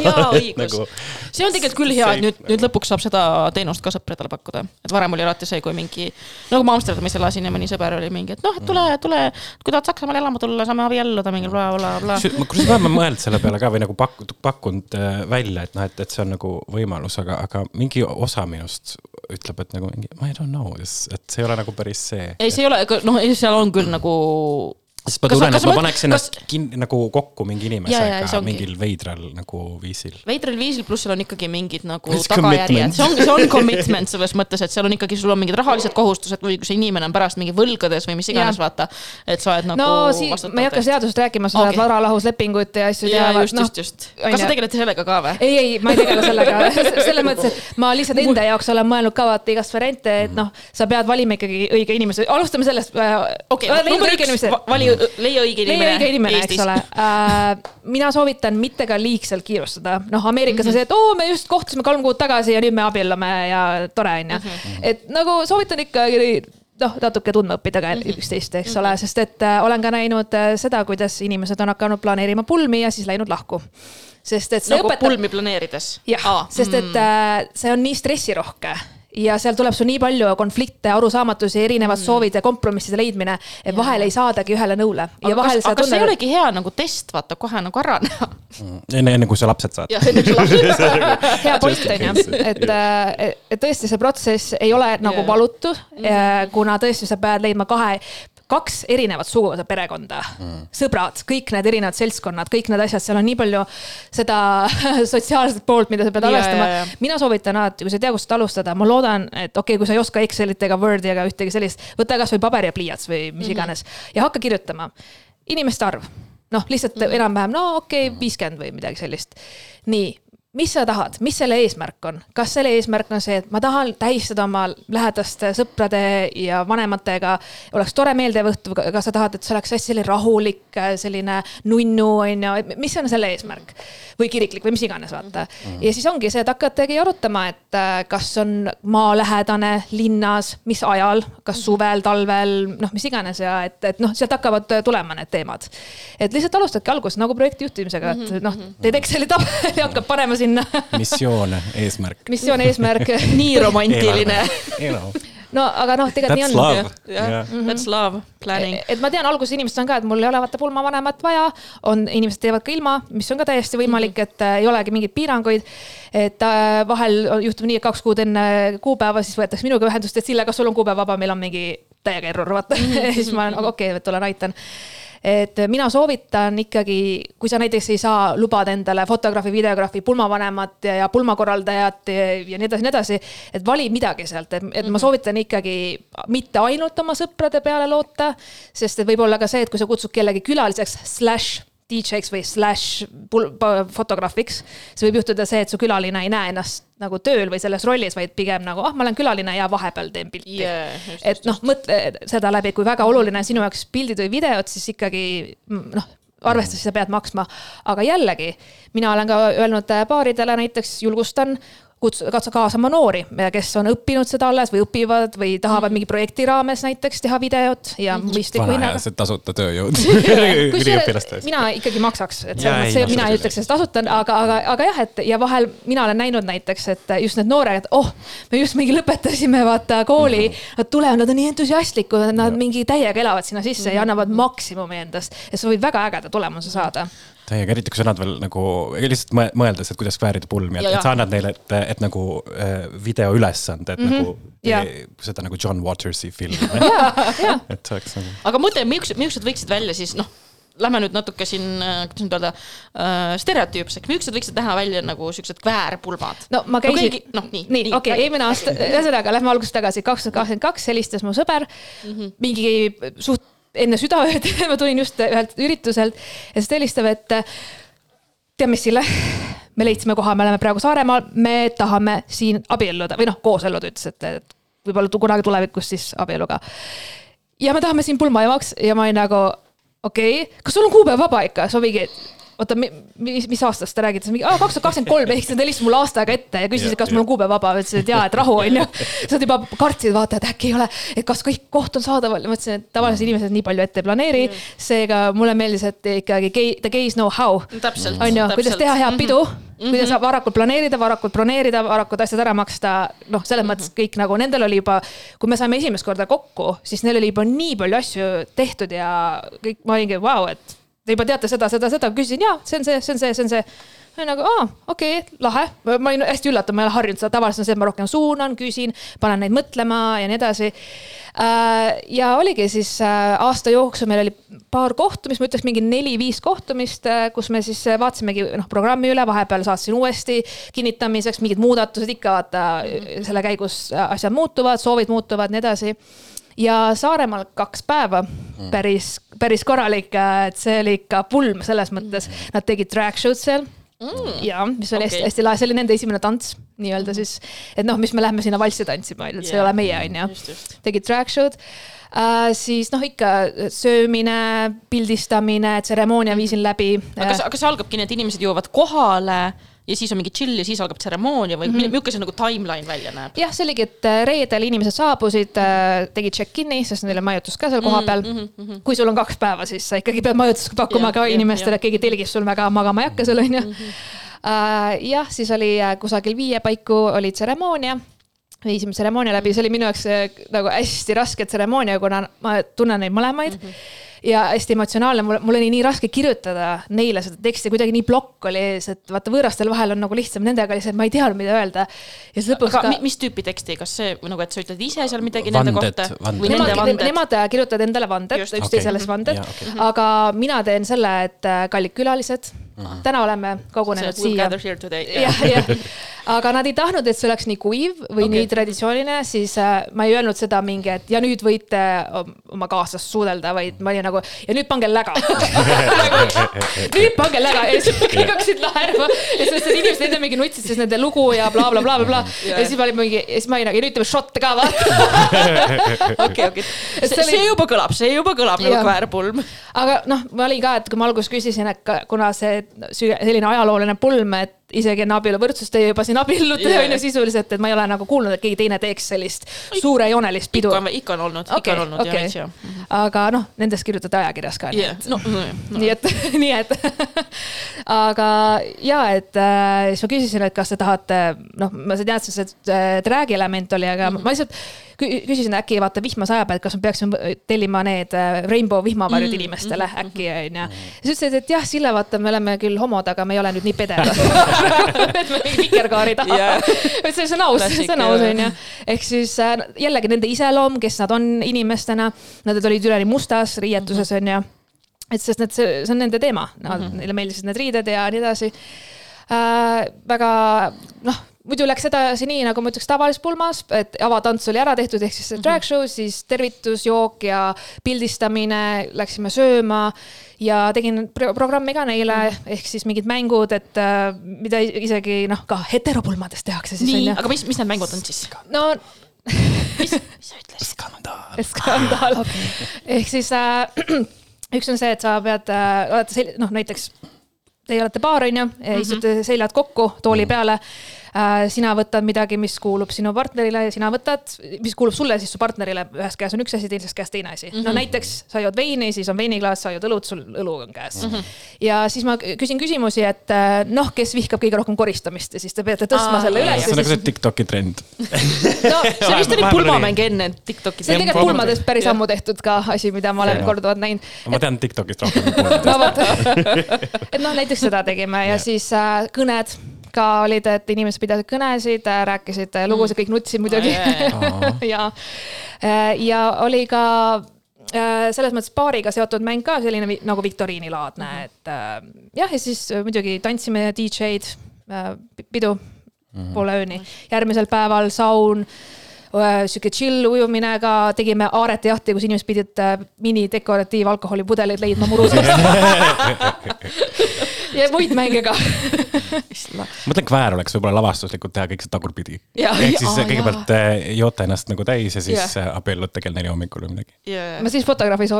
jaa, õigus nagu. see on tegelikult küll hea, et nüüd, nüüd lõpuks saab seda teenust ka sõpradele pakkuda, et varem oli alati see, kui mingi. nagu ma Amsterdamis elasin ja mõni sõber oli mingi, et noh, et tule, tule, kui tahad Saksamaale elama tulla, saame abielluda mingi blablabla. kusjuures me oleme mõelnud selle peale ka või nagu pakkunud, pakkunud äh, välja, et noh, et, et see on nagu võimalus, aga, aga mingi osa minust ütleb, et nagu mingi, I don't know, et see ei ole nagu päris see. ei, see ei ole, noh, seal on küll nagu sest ma Kas- tunnen, kas et ma paneks ennast kin-, nagu kokku mingi inimesega mingil veidral nagu viisil. veidral viisil, pluss seal on ikkagi mingid nagu It's tagajärjed, commitment. see on, see on commitment selles mõttes, et seal on ikkagi, sul on mingid rahalised kohustused või kui see inimene on pärast mingi võlgades või mis iganes, vaata. et sa oled nagu. no siis ma ei hakka seadusest rääkima, sa Okei. oled varalahuslepingut ja asju teavad, just, noh just, just. kas sa tegeled sellega ka või? ei, ei, ma ei tegele sellega, <laughs> selles mõttes, et ma lihtsalt enda jaoks olen mõelnud ka vaata igast variante, et noh, sa pead valima ikkagi õige inimese, alustame sellest. okei, number üks, vali, leia õige leia inimene. õige inimene, eks ole. mina soovitan mitte ka liigselt kiirustada, noh, Ameerikas on see, et oo, me just kohtusime kolm kuud tagasi ja nüüd me abiellume ja tore on ju. et nagu soovitan ikkagi noh, natuke tundma õppida ka üksteist, eks ole, sest et äh, olen ka näinud äh, seda, kuidas inimesed on hakanud planeerima pulmi ja siis läinud lahku. sest et see nagu õpetab pulmi planeerides. jah, sest et äh, see on nii stressirohke ja seal tuleb sul nii palju konflikte, arusaamatusi, erinevad mm. soovid ja kompromisside leidmine, et vahel ei saadagi ühele nõule. ja aga vahel kas, aga kas see ei olegi hea nagu test, vaata kohe nagu ära näha. enne, enne kui sa lapsed saad. <laughs> hea point on ju, et, et tõesti see protsess ei ole nagu valutu, kuna tõesti sa pead leidma kahe kaks erinevat suguvõsa perekonda mm., sõbrad, kõik need erinevad seltskonnad, kõik need asjad, seal on nii palju seda <laughs> sotsiaalset poolt, mida sa pead arvestama mina soovitan alati, kui sa ei tea, kust alustada, ma loodan, et okei okay,, kui sa ei oska Excelit ega Wordi ega ühtegi sellist, võta kasvõi paber ja pliiats või mis mm -hmm. iganes ja hakka kirjutama. inimeste arv, noh, lihtsalt mm -hmm. enam-vähem, no okei okay,, viiskümmend või midagi sellist. nii mis sa tahad, mis selle eesmärk on, kas selle eesmärk on see, et ma tahan tähistada oma lähedaste sõprade ja vanematega, oleks tore meeldiv õhtu, kas sa tahad, et see oleks hästi selline rahulik, selline nunnu on ju, mis on selle eesmärk või kiriklik või mis iganes, vaata. ja siis ongi see, et hakkategi arutama, et äh, kas on maalähedane linnas, mis ajal, kas suvel, talvel, noh, mis iganes ja et, et noh, sealt hakkavad tulema need teemad. et lihtsalt alustadki alguses nagu projekti juhtimisega, et noh, teed Exceli tabeli, hakkad panema sinna missioon, eesmärk. missioon, eesmärk. nii romantiline. no aga noh, tegelikult nii That's on. love. jah, that's love, planning. et ma tean, alguses inimestel on ka, et mul ei ole vaata pulmavanemat vaja, on, inimesed teevad ka ilma, mis on ka täiesti võimalik, et äh, ei olegi mingeid piiranguid. et äh, vahel on- juhtub nii, et kaks kuud enne kuupäeva siis võetakse minuga ühendust, et Sille, kas sul on kuupäev vaba, meil on mingi täiega error, vaata <laughs> ja siis ma olen okei okay,, tulen aitan et mina soovitan ikkagi, kui sa näiteks ei saa lubada endale fotograafi, videograafi, pulmavanemat ja, ja pulmakorraldajat ja, nii edasi, nii edasi. et vali midagi sealt, et, et ma soovitan ikkagi mitte ainult oma sõprade peale loota, sest et võib olla ka see, et kui sa kutsud kellegi külaliseks, slaš DJ-ks või pa- fotograafiks, siis võib juhtuda see, et su külaline ei näe ennast nagu tööl või selles rollis, vaid pigem nagu ah, ma olen külaline ja vahepeal teen pilti Yeah, et noh, mõtle seda läbi, kui väga oluline on sinu jaoks pildid või videod, siis ikkagi mm, noh, arvestades sa pead maksma. aga jällegi, mina olen ka öelnud paaridele näiteks, julgustan kutsu, katsu kaasama noori, kes on õppinud seda alles või õpivad või tahavad mingi projekti raames näiteks teha videot ja mõistliku vana hinnaga tasuta tööjõud <laughs> üliõpilaste eest. mina ikkagi maksaks, et selles mõttes see- mina ei ütleks, et tasuta, aga, aga, aga jah, et ja vahel mina olen näinud näiteks, et just need noored, oh, me just mingi lõpetasime vaata kooli mm, -hmm. nad tulevad, nad on nii entusiastlikud, nad mingi täiega elavad sinna sisse mm -hmm. ja annavad maksimumi endast ja sa võid väga ägeda tulemuse saada. täiega, eriti kui sa annad veel nagu lihtsalt mõe- mõeldes, et kuidas kväärida pulmi, et, Ja, ja. et sa annad neile, et, et nagu äh, videoülesande, et mm -hmm. nagu tee seda nagu John Watersi filmi. <laughs> et see oleks nagu. aga mõtle, millised, millised võiksid välja siis noh, lähme nüüd natuke siin, kuidas nüüd öelda äh,, stereotüüpseks, millised võiksid näha välja nagu siuksed kväärpulmad? no ma käisin keegi- noh, nii, nii nii, okei okay,, eelmine aasta, ühesõnaga lähme algusest tagasi, kaks tuhat kakskümmend kaks helistas mu sõber mm -hmm. mingi suht enne südaööd, <laughs> ma tulin just ühelt ürituselt ja siis ta helistab, et tead mis, Sille, me leidsime koha, me oleme praegu Saaremaal, me tahame siin abielluda või noh, kooselluda, ütles, et, et võib-olla kunagi tulevikus siis abieluga. ja me tahame siin pulmaemaks ja ma olin nagu okei okay., kas sul on kuupäev vaba ikka, ma mingi, oota, mis, mis aastast te räägite, siis mingi kaks tuhat kakskümmend kolm, ehk siis nad helistasid mulle aasta aega ette ja küsisid, kas mul on kuupäev vaba, ütlesin, et jaa, et rahu on ju. siis nad juba kartsid, vaata, et äkki ei ole, et kas kõik koht on saadaval. Ja ma ütlesin, et tavaliselt inimesed nii palju ette ei planeeri. seega mulle meeldis, et ikkagi the gays know how. On ju, kuidas teha head pidu kuidas saab varakult planeerida, varakult broneerida, varakult asjad ära maksta, noh, selles mõttes kõik nagu nendel oli juba, kui me saime esimest korda kokku, siis neil oli juba nii palju asju tehtud ja kõik, ma olingi, vau, et te juba teate seda, seda, seda, küsisin ja see on see, see on see, see on see. Ma olin nagu, aa, okei okay,, lahe, ma olin hästi üllatunud, ma ei ole harjunud seda, tavaliselt on see, et ma rohkem suunan, küsin, panen neid mõtlema ja nii edasi. ja oligi siis äh, aasta jooksul meil oli paar kohtumist, ma ütleks mingi neli-viis kohtumist, kus me siis äh, vaatasimegi noh, programmi üle, vahepeal saatsin uuesti kinnitamiseks mingid muudatused ikka vaata selle käigus äh, asjad muutuvad, soovid muutuvad, nii edasi. Ja Saaremaal kaks päeva päris, päris korralik, et see oli ikka pulm selles mõttes, nad tegid drag show'd seal mm.. ja mis oli Okei. hästi, hästi lahe, see oli nende esimene tants nii-öelda siis, et noh, mis me lähme sinna valssi tantsima, on ju, et see ei ole meie, on ju tegid drag show'd äh,. siis noh, ikka söömine, pildistamine, tseremoonia viisin läbi. aga kas, kas algabki nii, et inimesed jõuavad kohale ja siis on mingi chill ja siis algab tseremoonia või mm -hmm. milline see nagu timeline välja näeb? jah, see oligi, et äh, reedel inimesed saabusid, tegid check-in'i, sest neil on majutus ka seal kohapeal mm. -hmm. kui sul on kaks päeva, siis sa ikkagi pead majutust pakkuma Jah, ka jah, inimestele, et keegi telgis sul väga magama ei hakka seal, on ju. jah, siis oli äh, kusagil viie paiku oli tseremoonia viisime tseremoonia läbi, see oli minu jaoks äh, nagu hästi raske tseremoonia, kuna ma tunnen neid mõlemaid mm. -hmm. Ja hästi emotsionaalne, mul, mul oli nii raske kirjutada neile seda teksti, kuidagi nii plokk oli ees, et vaata võõrastel vahel on nagu lihtsam, nendega et ma ei teadnud, mida öelda. ja siis lõpuks aga ka mi- mis tüüpi teksti, kas see nagu, et sa ütled ise seal midagi nende Vanded, kohta? nende Nemad, vanded? nemad äh, kirjutavad endale vanded, üksteisele siis vanded. Jaa, okei., aga mina teen selle, et äh, kallid külalised, täna oleme kogunenud siia. gather here today. <laughs> jah, jah, aga nad ei tahtnud, et see oleks nii kuiv või okay. Nii traditsiooniline, siis äh, ma ei öelnud seda mingi, et ja nüüd võite om- oma kaaslast suudelda, vaid ma olin nagu ja nüüd pange läga. <laughs> nüüd pange läga ja siis kõik hakkasid naerma ja siis need inimesed enne mingi nutsid siis nende lugu ja blablabla bla,, bla, bla, ja siis ma olin mingi, ja siis ma olin nagu ja nüüd teeme šotte ka vaata. <laughs> okei, okei. See juba kõlab, see juba kõlab nagu kväärpulm. aga noh, ma olin ka, et kui ma alguses küsisin, et kuna see selline ajalooline pulm, et isegi enne abieluvõrdsust te juba siin abiellute Jaa. on ju sisuliselt, et ma ei ole nagu kuulnud, et keegi teine teeks sellist suurejoonelist pidu ikka. on, olnud, ikka on olnud ja veits ja. aga noh, nendest kirjutati ajakirjas ka. jah, no, no, no. nii et, <laughs> nii et <laughs> aga ja, et äh, siis ma küsisin, et kas te tahate, noh, ma teadsin, see äh, drag'i element oli, aga mm -hmm. ma lihtsalt kü- küsisin, äkki vaata vihma sajab, et kas me peaksime tellima need äh, rainbow vihmavarjud mm inimestele mm äkki onju. siis ütlesid, et jah, Sille, vaata, me oleme küll homod, aga me ei ole nüüd nii pededad. <laughs> <laughs> et me mingi vikerkaari taha Jaa. et see on aus, see on aus onju. ehk siis äh, jällegi nende iseloom, kes nad on inimestena, nad olid üleni mustas riietuses onju et sest need, see on nende teema no,, mm -hmm. neile meeldisid need riided ja nii edasi äh,. väga noh, muidu läks edasi nii, nagu ma ütleks tavalises pulmas, et avatants oli ära tehtud, ehk siis see drag show, siis tervitusjook ja pildistamine, läksime sööma ja tegin pro programmi ka neile mm, ehk siis mingid mängud, et äh, mida isegi noh, ka heteropulmades tehakse siis nii, aga mis, mis need mängud on siis? no <laughs> mis sa ütlesid? skandaal. skandaal okay.. ehk siis äh, <clears throat> üks on see, et sa pead äh,, olete sel-, noh näiteks teie olete paar, onju, istute seljad kokku tooli peale äh,. Sina võtad midagi, mis kuulub sinu partnerile ja sina võtad, mis kuulub sulle, siis su partnerile. ühes käes on üks asi, teises käes teine asi mm. -hmm. no näiteks sa jood veini, siis on veiniklaas, sa jood õlut, sul õlu on käes mm. -hmm. ja siis ma küsin küsimusi, et äh, noh, kes vihkab kõige rohkem koristamist ja siis te peate tõstma Aa, selle üles see on nagu see. Tiktoki trend. no see vist oli pulmamäng enne TikToki. see on tegelikult pulmades päris ammu tehtud ka asi, mida ma olen korduvalt näinud. ma tean Tiktokist <laughs> rohkem kui pulmadest. et noh, näiteks seda tegime ja siis äh, kõned ka olid, et inimesed pidasid kõnesid, rääkisid äh, lugusid, kõik nutsid muidugi ja, <laughs> ja oli ka äh, selles mõttes paariga seotud mäng ka selline nagu viktoriinilaadne mm, -hmm. et äh, jah, ja siis äh, muidugi tantsime DJ-d äh,, pidu mm -hmm. poole ööni, järgmisel päeval saun äh, sihuke chill ujumine ka, tegime aaretejahti, kus inimesed pidid äh, minidekoratiivalkoholipudeleid leidma muru seest. <laughs> ja muid mänge ka. mõtlen, kväär oleks võib-olla lavastuslikult teha kõik see tagurpidi. Ehk siis aa, kõigepealt äh, joote ennast nagu täis ja siis äh, abiellute kell neli hommikul või midagi. ma siis fotograafi ei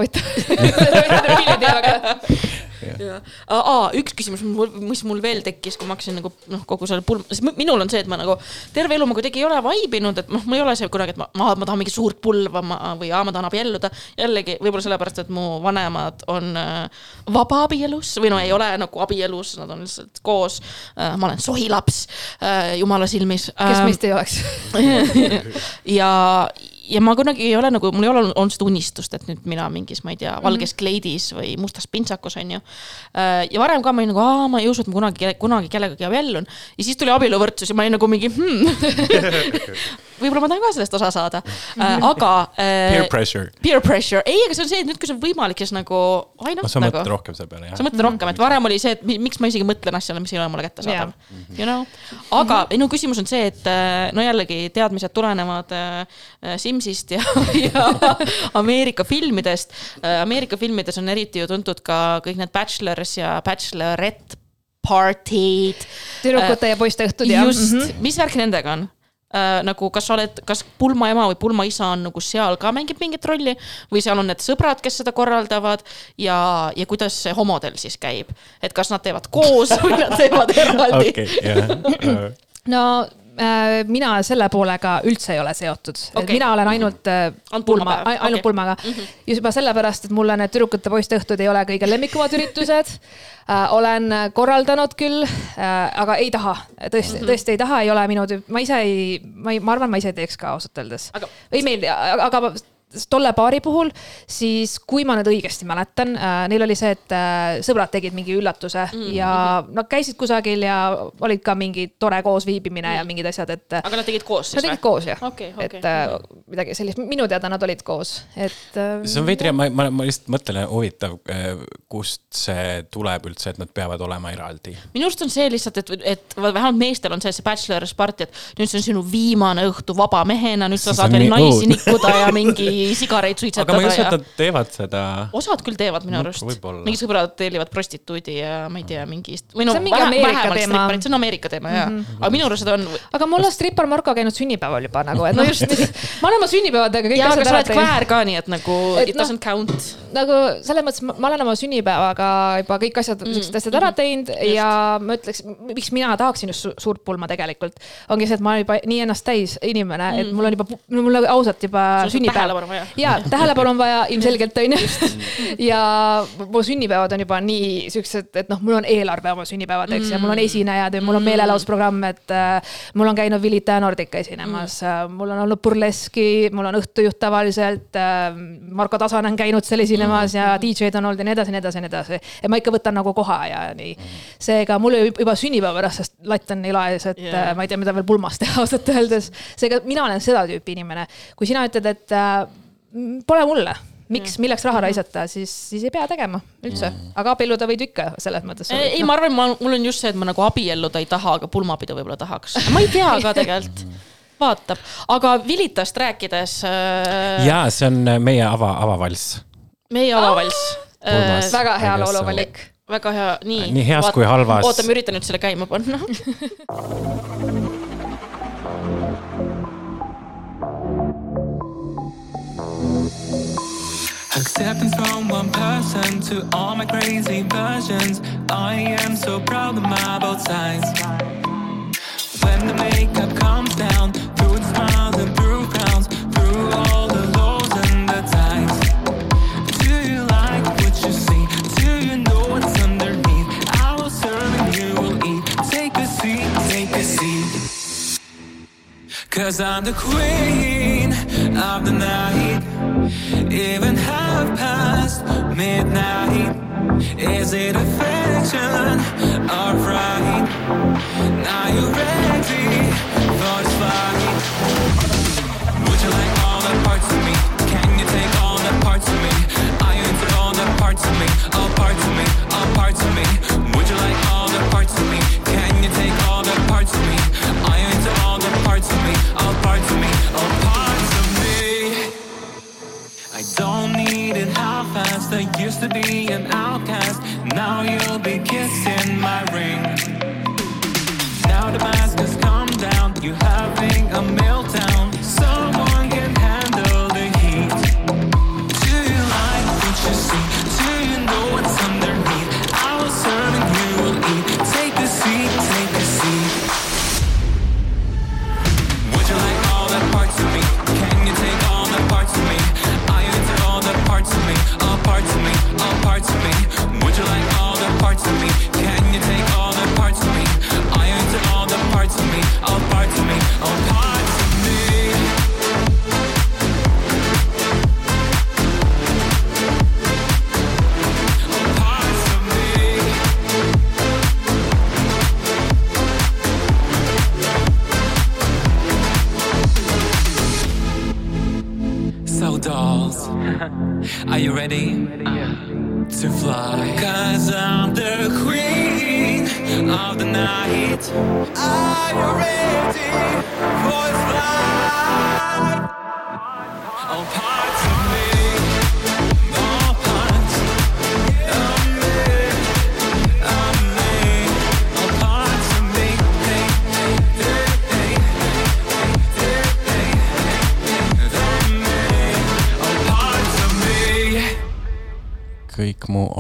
<laughs> jah. aa, üks küsimus, mis mul veel tekkis, kui ma hakkasin nagu noh, kogu selle pulm, sest mi- minul on see, et ma nagu terve elu ma kuidagi ei ole vaibinud, et noh, ma ei ole see kunagi, et ma, ma, ma tahan mingi suurt pulva ma, või aa, ma tahan abielluda. jällegi võib-olla sellepärast, et mu vanemad on äh, vabaabielus või no ei ole nagu abielus, nad on lihtsalt koos äh,. ma olen sohilaps äh, jumala silmis. kes meist ei oleks? <laughs> ja, ja ma kunagi ei ole nagu, mul ei ole olnud seda unistust, et nüüd mina mingis, ma ei tea, valges kleidis või mustas pintsakus on ju. ja varem ka ma olin nagu, aa, ma ei usu, et ma kunagi, kunagi kellegagi abiellun. ja siis tuli abieluvõrdsus ja ma olin nagu mingi hmm. <laughs> võib-olla ma tahan ka sellest osa saada, aga. Peer pressure. Peer pressure, ei, aga see on see, et nüüd, kui see on võimalik, siis nagu, why not sa nagu mõtled. rohkem selle peale, sa jah? mõtled rohkem, et varem oli see, et mi- miks ma isegi mõtlen asjale, mis ei ole mulle kättesaadav. You know, aga minu küsimus on see, et äh, no jällegi teadmised tulenevad äh, Simsist ja, <laughs> ja Ameerika filmidest. Ameerika filmides on eriti ju tuntud ka kõik need bachelors ja bachelorette party'd. tüdrukute ja poiste õhtud ja. just, mis värk nendega on? Äh, nagu kas sa oled, kas pulmaema või pulmaisa on nagu seal ka mängib mingit rolli või seal on need sõbrad, kes seda korraldavad ja, ja kuidas see homodel siis käib, et kas nad teevad koos või nad teevad eraldi <laughs> okei, jah. no äh, mina selle poolega üldse ei ole seotud okay. Mina olen ainult äh, Ainult pulma ainult okei. pulmaga mm. -hmm. just juba sellepärast, et mulle need tüdrukute-poiste õhtud ei ole kõige lemmikumad üritused äh,. olen korraldanud küll äh,, aga ei taha, tõesti mm, -hmm. tõesti ei taha, ei ole minu tüüp, ma ise ei, ma ei, ma arvan, ma ise ei teeks ka ausalt öeldes ei meeldi, aga tolle paari puhul, siis kui ma nüüd õigesti mäletan äh,, neil oli see, et äh, sõbrad tegid mingi üllatuse mm -hmm. ja nad käisid kusagil ja olid ka mingi tore koosviibimine mm -hmm. ja mingid asjad, et aga nad tegid koos Nad siis tegid koos jah Okei, okei. et äh, midagi sellist, minu teada nad olid koos, et äh, see on veidi, ma, ma, ma lihtsalt mõtlen, huvitav, kust see tuleb üldse, et nad peavad olema eraldi. minu arust on see lihtsalt, et, et vähemalt meestel on see, see bachelor's party, et nüüd see on sinu viimane õhtu vaba mehena, nüüd sa saad on veel naisi nikkuda ja mingi <laughs> sigareid aga ma ei suitsetada usu, et nad teevad seda. osad küll teevad minu No, arust mingid sõbrad tellivad prostituudi ja ma ei tea, mingist või no See on mingi vähe- Ameerika vähemalt teema. stripparid, see on Ameerika teema jaa, aga minu arust seda on. aga mul on strippar Marko käinud sünnipäeval juba nagu, et no just, <laughs> ma olen oma sünnipäevadega kõik jaa, aga asjad sa ära oled teinud kväär ka, nii et nagu Et it noh, doesn't count. nagu selles mõttes ma ma olen oma sünnipäevaga juba kõik asjad mm,, siuksed asjad ära teinud ja ma ütleks, miks mina tahaksin just su suurt pulma tegelikult. ongi see, et ma olen juba nii ennast täis inimene mm., et mul on juba, mul on ausalt juba Sul on vaja.. ja tähelepanu on vaja ilmselgelt onju. ja mu sünnipäevad on juba nii siuksed, et noh, mul on eelarve oma sünnipäevadeks mm. ja mul on esinejad ja mul on meelelausprogramm, et äh, mul on käinud Vilita Nordica esinemas mm., mul on olnud burleski, mul on õhtujuht tavaliselt äh,. Marko Tasanen käinud seal esinemas ja DJ-d on olnud ja nii edasi, nii edasi, nii edasi. et ma ikka võtan nagu koha ja nii. seega mul juba sünnipäeva pärast, sest latt on nii laes, et Jaa. yeah. ma ei tea, mida veel pulmas teha ausalt öeldes. seega mina olen seda tüüpi inimene, kui sina ütled, et äh, pole mulle, miks, milleks raha raisata, siis, siis ei pea tegema üldse, aga abielluda võid ikka selles mõttes. ei, ma arvan, ma, mul on just see, et ma nagu abielluda ei taha, aga pulmapidu võib-olla tahaks. <laughs> ma ei tea ka tegelikult, vaatab, aga Vilitast rääkides äh,. ja see on meie ava, avavalss. meie avavalss äh,. väga hea lauluvalik. väga hea, nii. Nii heas kui halvas. oota, ma üritan nüüd selle käima panna. <laughs> <laughs> Acceptance from one person to all my crazy versions. I am so proud of my both sides. When the makeup comes down, through the smiles and through frowns, through all the lows and the tides. Do you like what you see? Do you know what's underneath? I will serve and you will eat. Take a seat, take a seat. Cause I'm the queen of the night. Even half past midnight. Is it affection or fright? Now you ready for this fight? Would you like all the parts of me?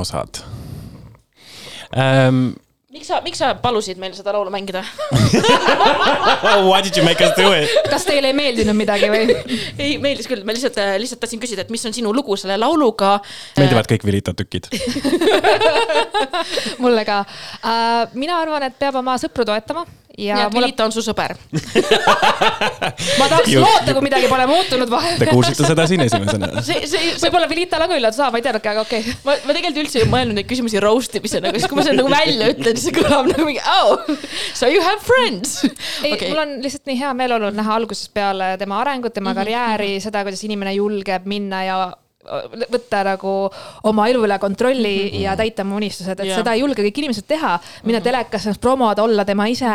Osad um,. miks sa, miks sa palusid meil seda laulu mängida? <laughs> Why did you make us do it? kas teile ei meeldinud midagi või? <laughs> ei, meeldis küll, ma lihtsalt, lihtsalt tahtsin küsida, et mis on sinu lugu selle lauluga. meeldivad kõik Vilita tükid. <laughs> mulle ka uh,. mina arvan, et peab oma sõpru toetama ja et mulle, Vilita on su sõber. ma tahaks Just. loota, kui midagi pole muutunud Te vahepeal. kuulsite seda siin esimesena. see, see, see, võib-olla Vilitale ka üllatus, ma ei teadnudki, aga okei okay.. ma, ma tegelikult üldse ei mõelnud neid küsimusi roast imisena, aga siis, kui ma selle nagu välja ütlen, siis see kõlab nagu mingi oh,, so you have friends. ei okay., mul on lihtsalt nii hea meel olnud näha algusest peale tema arengut, tema Mhm, karjääri, seda, kuidas inimene julgeb minna ja võtta nagu oma elu üle kontrolli mm -hmm. ja täita oma unistused, et yeah. seda ei julge kõik inimesed teha. minna telekasse ennast promoda, olla tema ise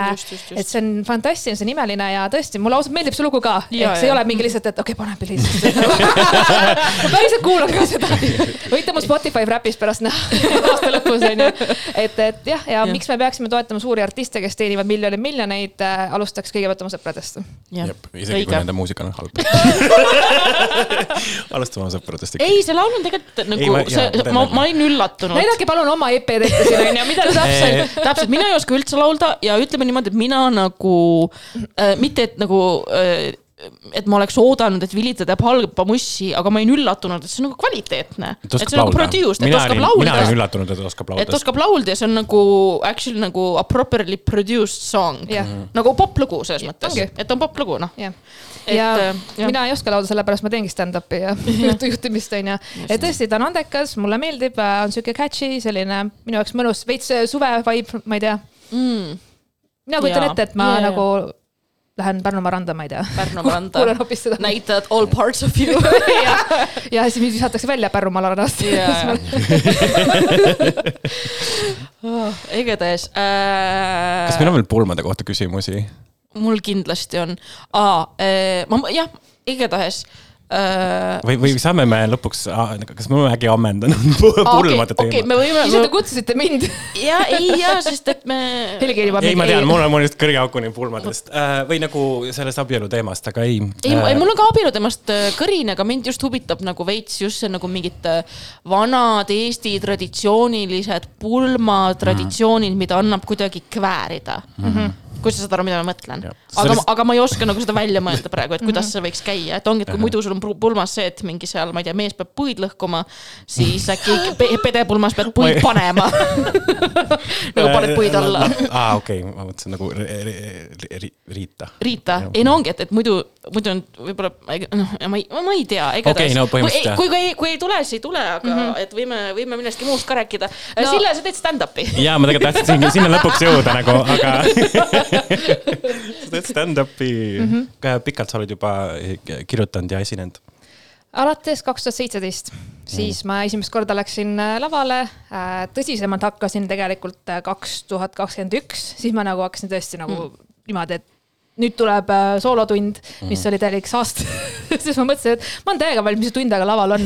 et see on fantastiline, see on imeline ja tõesti, mulle ausalt meeldib see lugu ka. Ehk see ei ole mingi lihtsalt, et okei okay,, pane pilli sisse. <laughs> ma päriselt kuulan ka seda. võite mu Spotify Wrapist pärast näha <laughs> aasta lõpus onju. et, et jah, ja Jah. miks me peaksime toetama suuri artiste, kes teenivad miljoneid, miljoneid, alustaks kõigepealt oma sõpradest. isegi kui nende muusika on halb. <laughs> alustame oma sõpradest ikka. ei, see laul on tegelikult nagu ma- see ma, ma, olin üllatunud. näidake palun oma EP-d ette siin onju, mida <laughs> te täpselt. täpselt, mina ei oska üldse laulda ja ütleme niimoodi, et mina nagu äh,, mitte et nagu äh, et ma oleks oodanud, et Vilita teeb halba mussi, aga ma olin üllatunud, et see on nagu kvaliteetne. et see on nagu laulda. produced, et oskab olin, mina olin laulda. üllatunud, et ta oskab et laulda. oskab laulda ja see on nagu actually nagu a properly produced song Jah.. nagu poplugu selles mõttes ongi., et on poplugu noh. Et, ja äh, jah. mina ei oska laulda, sellepärast ma teengi stand-up'i ja <laughs> juhtu- juhtimist onju. et tõesti, ta on andekas, mulle meeldib, on siuke catchy, selline minu jaoks mõnus, veits suve vibe, ma ei tea. mm,. mina kujutan ette, et ma jaa. nagu lähen Pärnumaa randa, ma ei tea. Pärnumaa randa kuulan hoopis seda. näitad all parts of you. <laughs> <laughs> ja, ja siis mind visatakse välja Pärnumaa rannast. Jaa. <laughs> igatahes äh,. kas meil on veel pulmade kohta küsimusi? mul kindlasti on. aa, ma, jah, igatahes äh,. või, või saame me lõpuks, kas me oleme äkki ammendanud <laughs> pulmade okei, teema? me võime ise te, kutsusite mind. ja ei, ja sest et me. Helgi juba. ei, ma tean, mul on, mul on just kõrge aukuni pulmadest äh, või nagu sellest abielu teemast, aga ei. ei, ei, mul on ka abielu temast äh, kõrini, aga mind just huvitab nagu veits just see nagu mingid äh, vanad Eesti traditsioonilised pulmatraditsioonid, mida annab kuidagi kväärida mm. -hmm kui sa saad aru, mida ma mõtlen aga Sellest-, aga ma ei oska nagu seda välja mõelda praegu, et kuidas see võiks käia, et ongi, et kui muidu sul on pul- pulmas see, et mingi seal, ma ei tea, mees peab puid lõhkuma, siis äkki pe pedepulmas pead puid Ma panema. <laughs> nagu paned puid alla. aa, okei, ma mõtlesin nagu ri- ri- ri- Riita. Riita, ei no ongi, et, et muidu, muidu on võib-olla, noh, ma ei, ma ei tea, igatahes Okei, no põhimõtteliselt jah. kui, kui, kui ei tule, siis ei tule, aga mm -hmm. et võime, võime millestki muust ka rääkida no.. Sille, sa teed stand-up'i. ja ma tegelikult tahtsin sinna lõpuks jõuda nagu, aga <laughs> <laughs> sa teed stand-up'i mm, -hmm. pikalt sa oled juba kirjutanud ja esinenud. alates kaks tuhat seitseteist, siis ma esimest korda läksin äh, lavale. tõsisemalt hakkasin tegelikult äh, kaks tuhat kakskümmend üks, siis ma nagu hakkasin tõesti nagu mm. niimoodi, et nüüd tuleb äh, soolotund, mis oli täielik saast. <laughs> siis ma mõtlesin, et ma olen täiega valmis, mis tund aega laval on.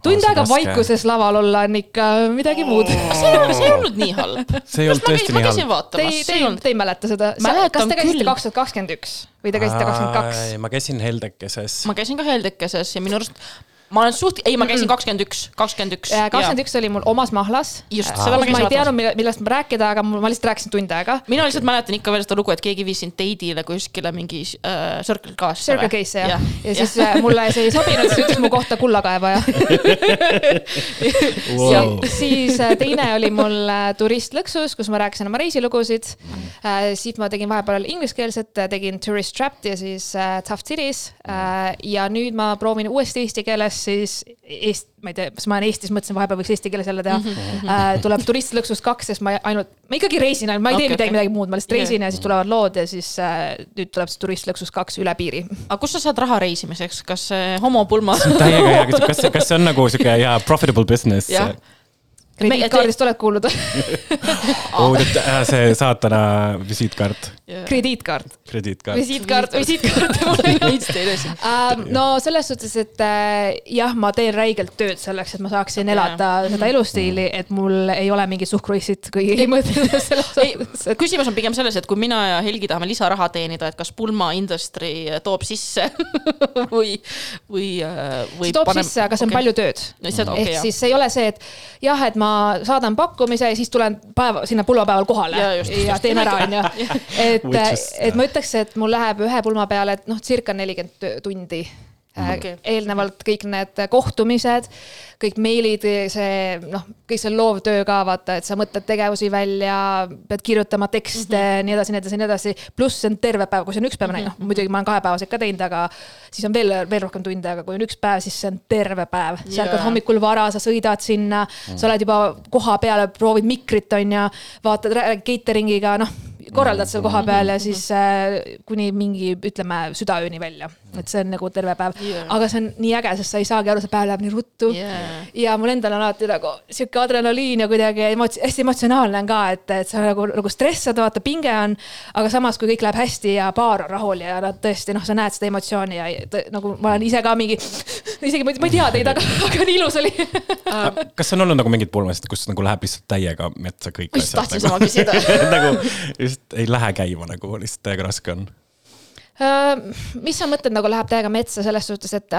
tund on aega vaikuses laval olla on ikka midagi muud. see ei, see ei olnud nii halb. <laughs> see ei olnud tõesti nii halb. Te ei, see te ei te ei mäleta seda? Kas te käisite kaks tuhat kakskümmend üks või te käisite kakskümmend kaks? ma käisin Heldekeses. ma käisin ka Heldekeses ja minu arust, ma olen suht, ei, ma käisin kakskümmend üks, kakskümmend üks. kakskümmend üks oli mul omas mahlas. Just, seda ma käisin ma ei teadnud, millest ma rääkida, aga mul- ma lihtsalt rääkisin tund aega. mina lihtsalt mäletan ikka veel seda lugu, et keegi viis sind date'ile kuskile mingi äh, Circle K-sse. Circle K-sse jah, ja siis äh, mulle see ei sobinud, siis ütles mu kohta kullakaevaja. Wow. siis äh, teine oli mul äh, Turist lõksus, kus ma rääkisin oma reisilugusid. siis ma tegin vahepeal ingliskeelset, tegin Tourist Trapped ja siis äh, Tough Cities. ja nüüd ma proovin uuesti eesti keeles siis Eest-, ma ei tea, kas ma olen Eestis, mõtlesin vahepeal võiks eesti keeles jälle teha mm. -hmm. tuleb Turistlõksus kaks, sest ma ainult, ma ikkagi reisin, ma ei tee Okei, midagi, okei. midagi muud, ma lihtsalt reisin ja siis tulevad lood ja siis äh, nüüd tuleb see Turistlõksus kaks üle piiri. aga kust sa saad raha reisimiseks, kas see homopulma? täiega hea, kas, kas see on nagu sihuke hea profitable business? Krediitkaardist oled kuulnud? oh,. see saatana visiitkaart, krediitkaart, krediitkaart. visiitkaart, visiitkaart <laughs> mul ei ole. Ähm, no selles suhtes, et äh, jah, ma teen räigelt tööd selleks, et ma saaksin elada seda elustiili, et mul ei ole mingit suhkruissit, kui ei mõtle <laughs> selles suhtes, et, küsimus on pigem selles, et kui mina ja Helgi tahame lisaraha teenida, et kas pulma industry toob sisse <laughs> või, või, või. see toob sisse, aga see on palju tööd. No ehk jah. siis see ei ole see, et jah, et ma saadan pakkumise ja siis tulen päeva, sinna pulmapäeval kohale Ja just, ja just. teen ära, onju. et et ma ütleks, et mul läheb ühe pulma peale, et noh, circa nelikümmend tundi. okay.. eelnevalt kõik need kohtumised, kõik meilid, see noh, kõik see loovtöö ka vaata, et sa mõtled tegevusi välja, pead kirjutama tekste mm, -hmm. nii edasi, nii edasi, nii edasi. pluss see on terve päev, kui see on üks päev mm, -hmm. noh muidugi ma olen kahepäevaseid ka teinud, aga siis on veel, veel rohkem tunde, aga kui on üks päev, siis see on terve päev. sa ärkad hommikul vara, sa sõidad sinna mm, -hmm. sa oled juba koha peal, proovid mikrit, on ju, vaatad rää- catering'iga, noh korraldad seal koha peal ja siis äh, kuni mingi, ütleme südaööni välja, et see on nagu terve päev yeah.. aga see on nii äge, sest sa ei saagi aru, see päev läheb nii ruttu Yeah. ja mul endal on alati nagu sihuke adrenaliin ja kuidagi emots-, hästi emotsionaalne on ka, et, et sa nagu, nagu stressad, vaata pinge on. aga samas, kui kõik läheb hästi ja paar on rahul ja nad tõesti noh, sa näed seda emotsiooni ja tõ- nagu ma olen ise ka mingi, isegi ma ei- ma ei tea teid, aga, aga nii ilus oli. kas on olnud nagu mingid pulmasid, kus nagu läheb lihtsalt täiega metsa kõik just tahtsin nagu, sama <laughs> küsida. nagu just ei lähe käima nagu lihtsalt täiega raske on. Äh, mis sa mõtled nagu läheb täiega metsa selles suhtes, et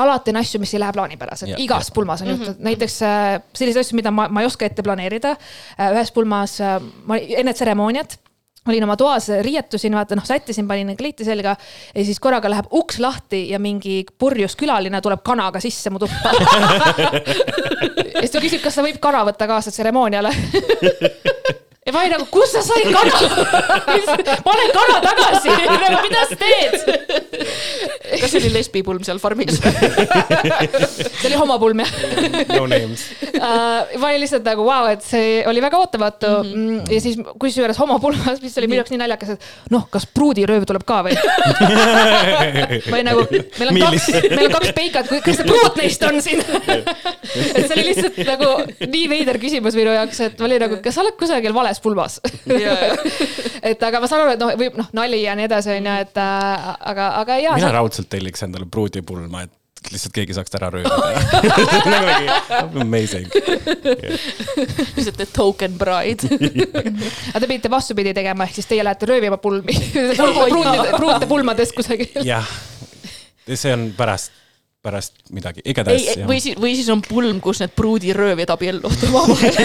alati on asju, mis ei lähe plaanipäraselt igas jah. pulmas on juhtunud, näiteks äh, selliseid asju, mida ma, ma ei oska ette planeerida. ühes pulmas äh, ma enne tseremooniat olin oma toas, riietusin, vaata noh, sättisin, panin kleiti selga ja siis korraga läheb uks lahti ja mingi purjus külaline tuleb kanaga sisse mu tuppa. <laughs> ja siis ta küsib, kas ta võib kana võtta kaasa tseremooniale <laughs> ja ma olin nagu, kust sa said kana? <laughs> pane kana tagasi, nagu mida sa teed? kas see oli lesbipulm seal farmis? <laughs> see oli homopulm jah No names. uh,. ma olin lihtsalt nagu vau wow,, et see oli väga ootamatu mm. -hmm. ja siis kusjuures homopulmas, mis oli minu jaoks nii naljakas, et noh, kas pruudirööv tuleb ka või? <laughs> ma olin nagu, meil on kaks, meil on kaks peikat, kas see pruut neist on siin? et see oli lihtsalt nagu nii veider küsimus minu jaoks, et ma olin nagu, kas sa oled kusagil vales pulmas? <laughs> et aga ma saan aru, et noh, võib noh, nali ja nii edasi onju, et äh, aga, aga jaa. mina raudselt telliks endale pruudipulma, et lihtsalt keegi saaks ta ära röövida. <laughs> nagu amazing. <laughs> lihtsalt the token bride. aga te pidite vastupidi tegema, ehk siis teie lähete röövima pulmi. pruutide, pruute pulmadest kusagil. jah, see on pärast, pärast midagi, igatahes, või siis, või siis on pulm, kus need pruudiröövjad abielluvad omavahel.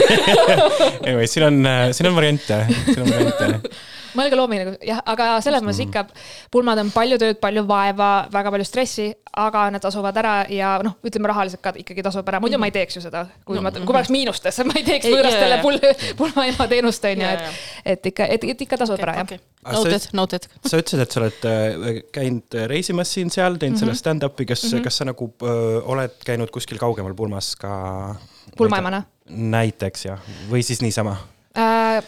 <laughs> anyway, siin on, siin on variante, siin on variante. <laughs> mõelge loominguliselt, jah, aga selles mõttes ikka pulmad on palju tööd, palju vaeva, väga palju stressi, aga need tasuvad ära ja noh, ütleme rahaliselt ka ikkagi tasub ära, muidu ma ei teeks ju seda, kui no, ma, kui ma oleks miinustes, ma ei teeks võõrastele pul-, pulmaema teenust on ju, et et ikka, et, et ikka tasub ära jah. Aga Noted sa-, noted. sa ütlesid, et sa oled äh, käinud reisimas siin-seal, teinud mm -hmm. selle stand-up'i, kas mm, -hmm. kas sa nagu öö, oled käinud kuskil kaugemal pulmas ka? Pulmaemana?? näiteks jah, või siis niisama? Äh,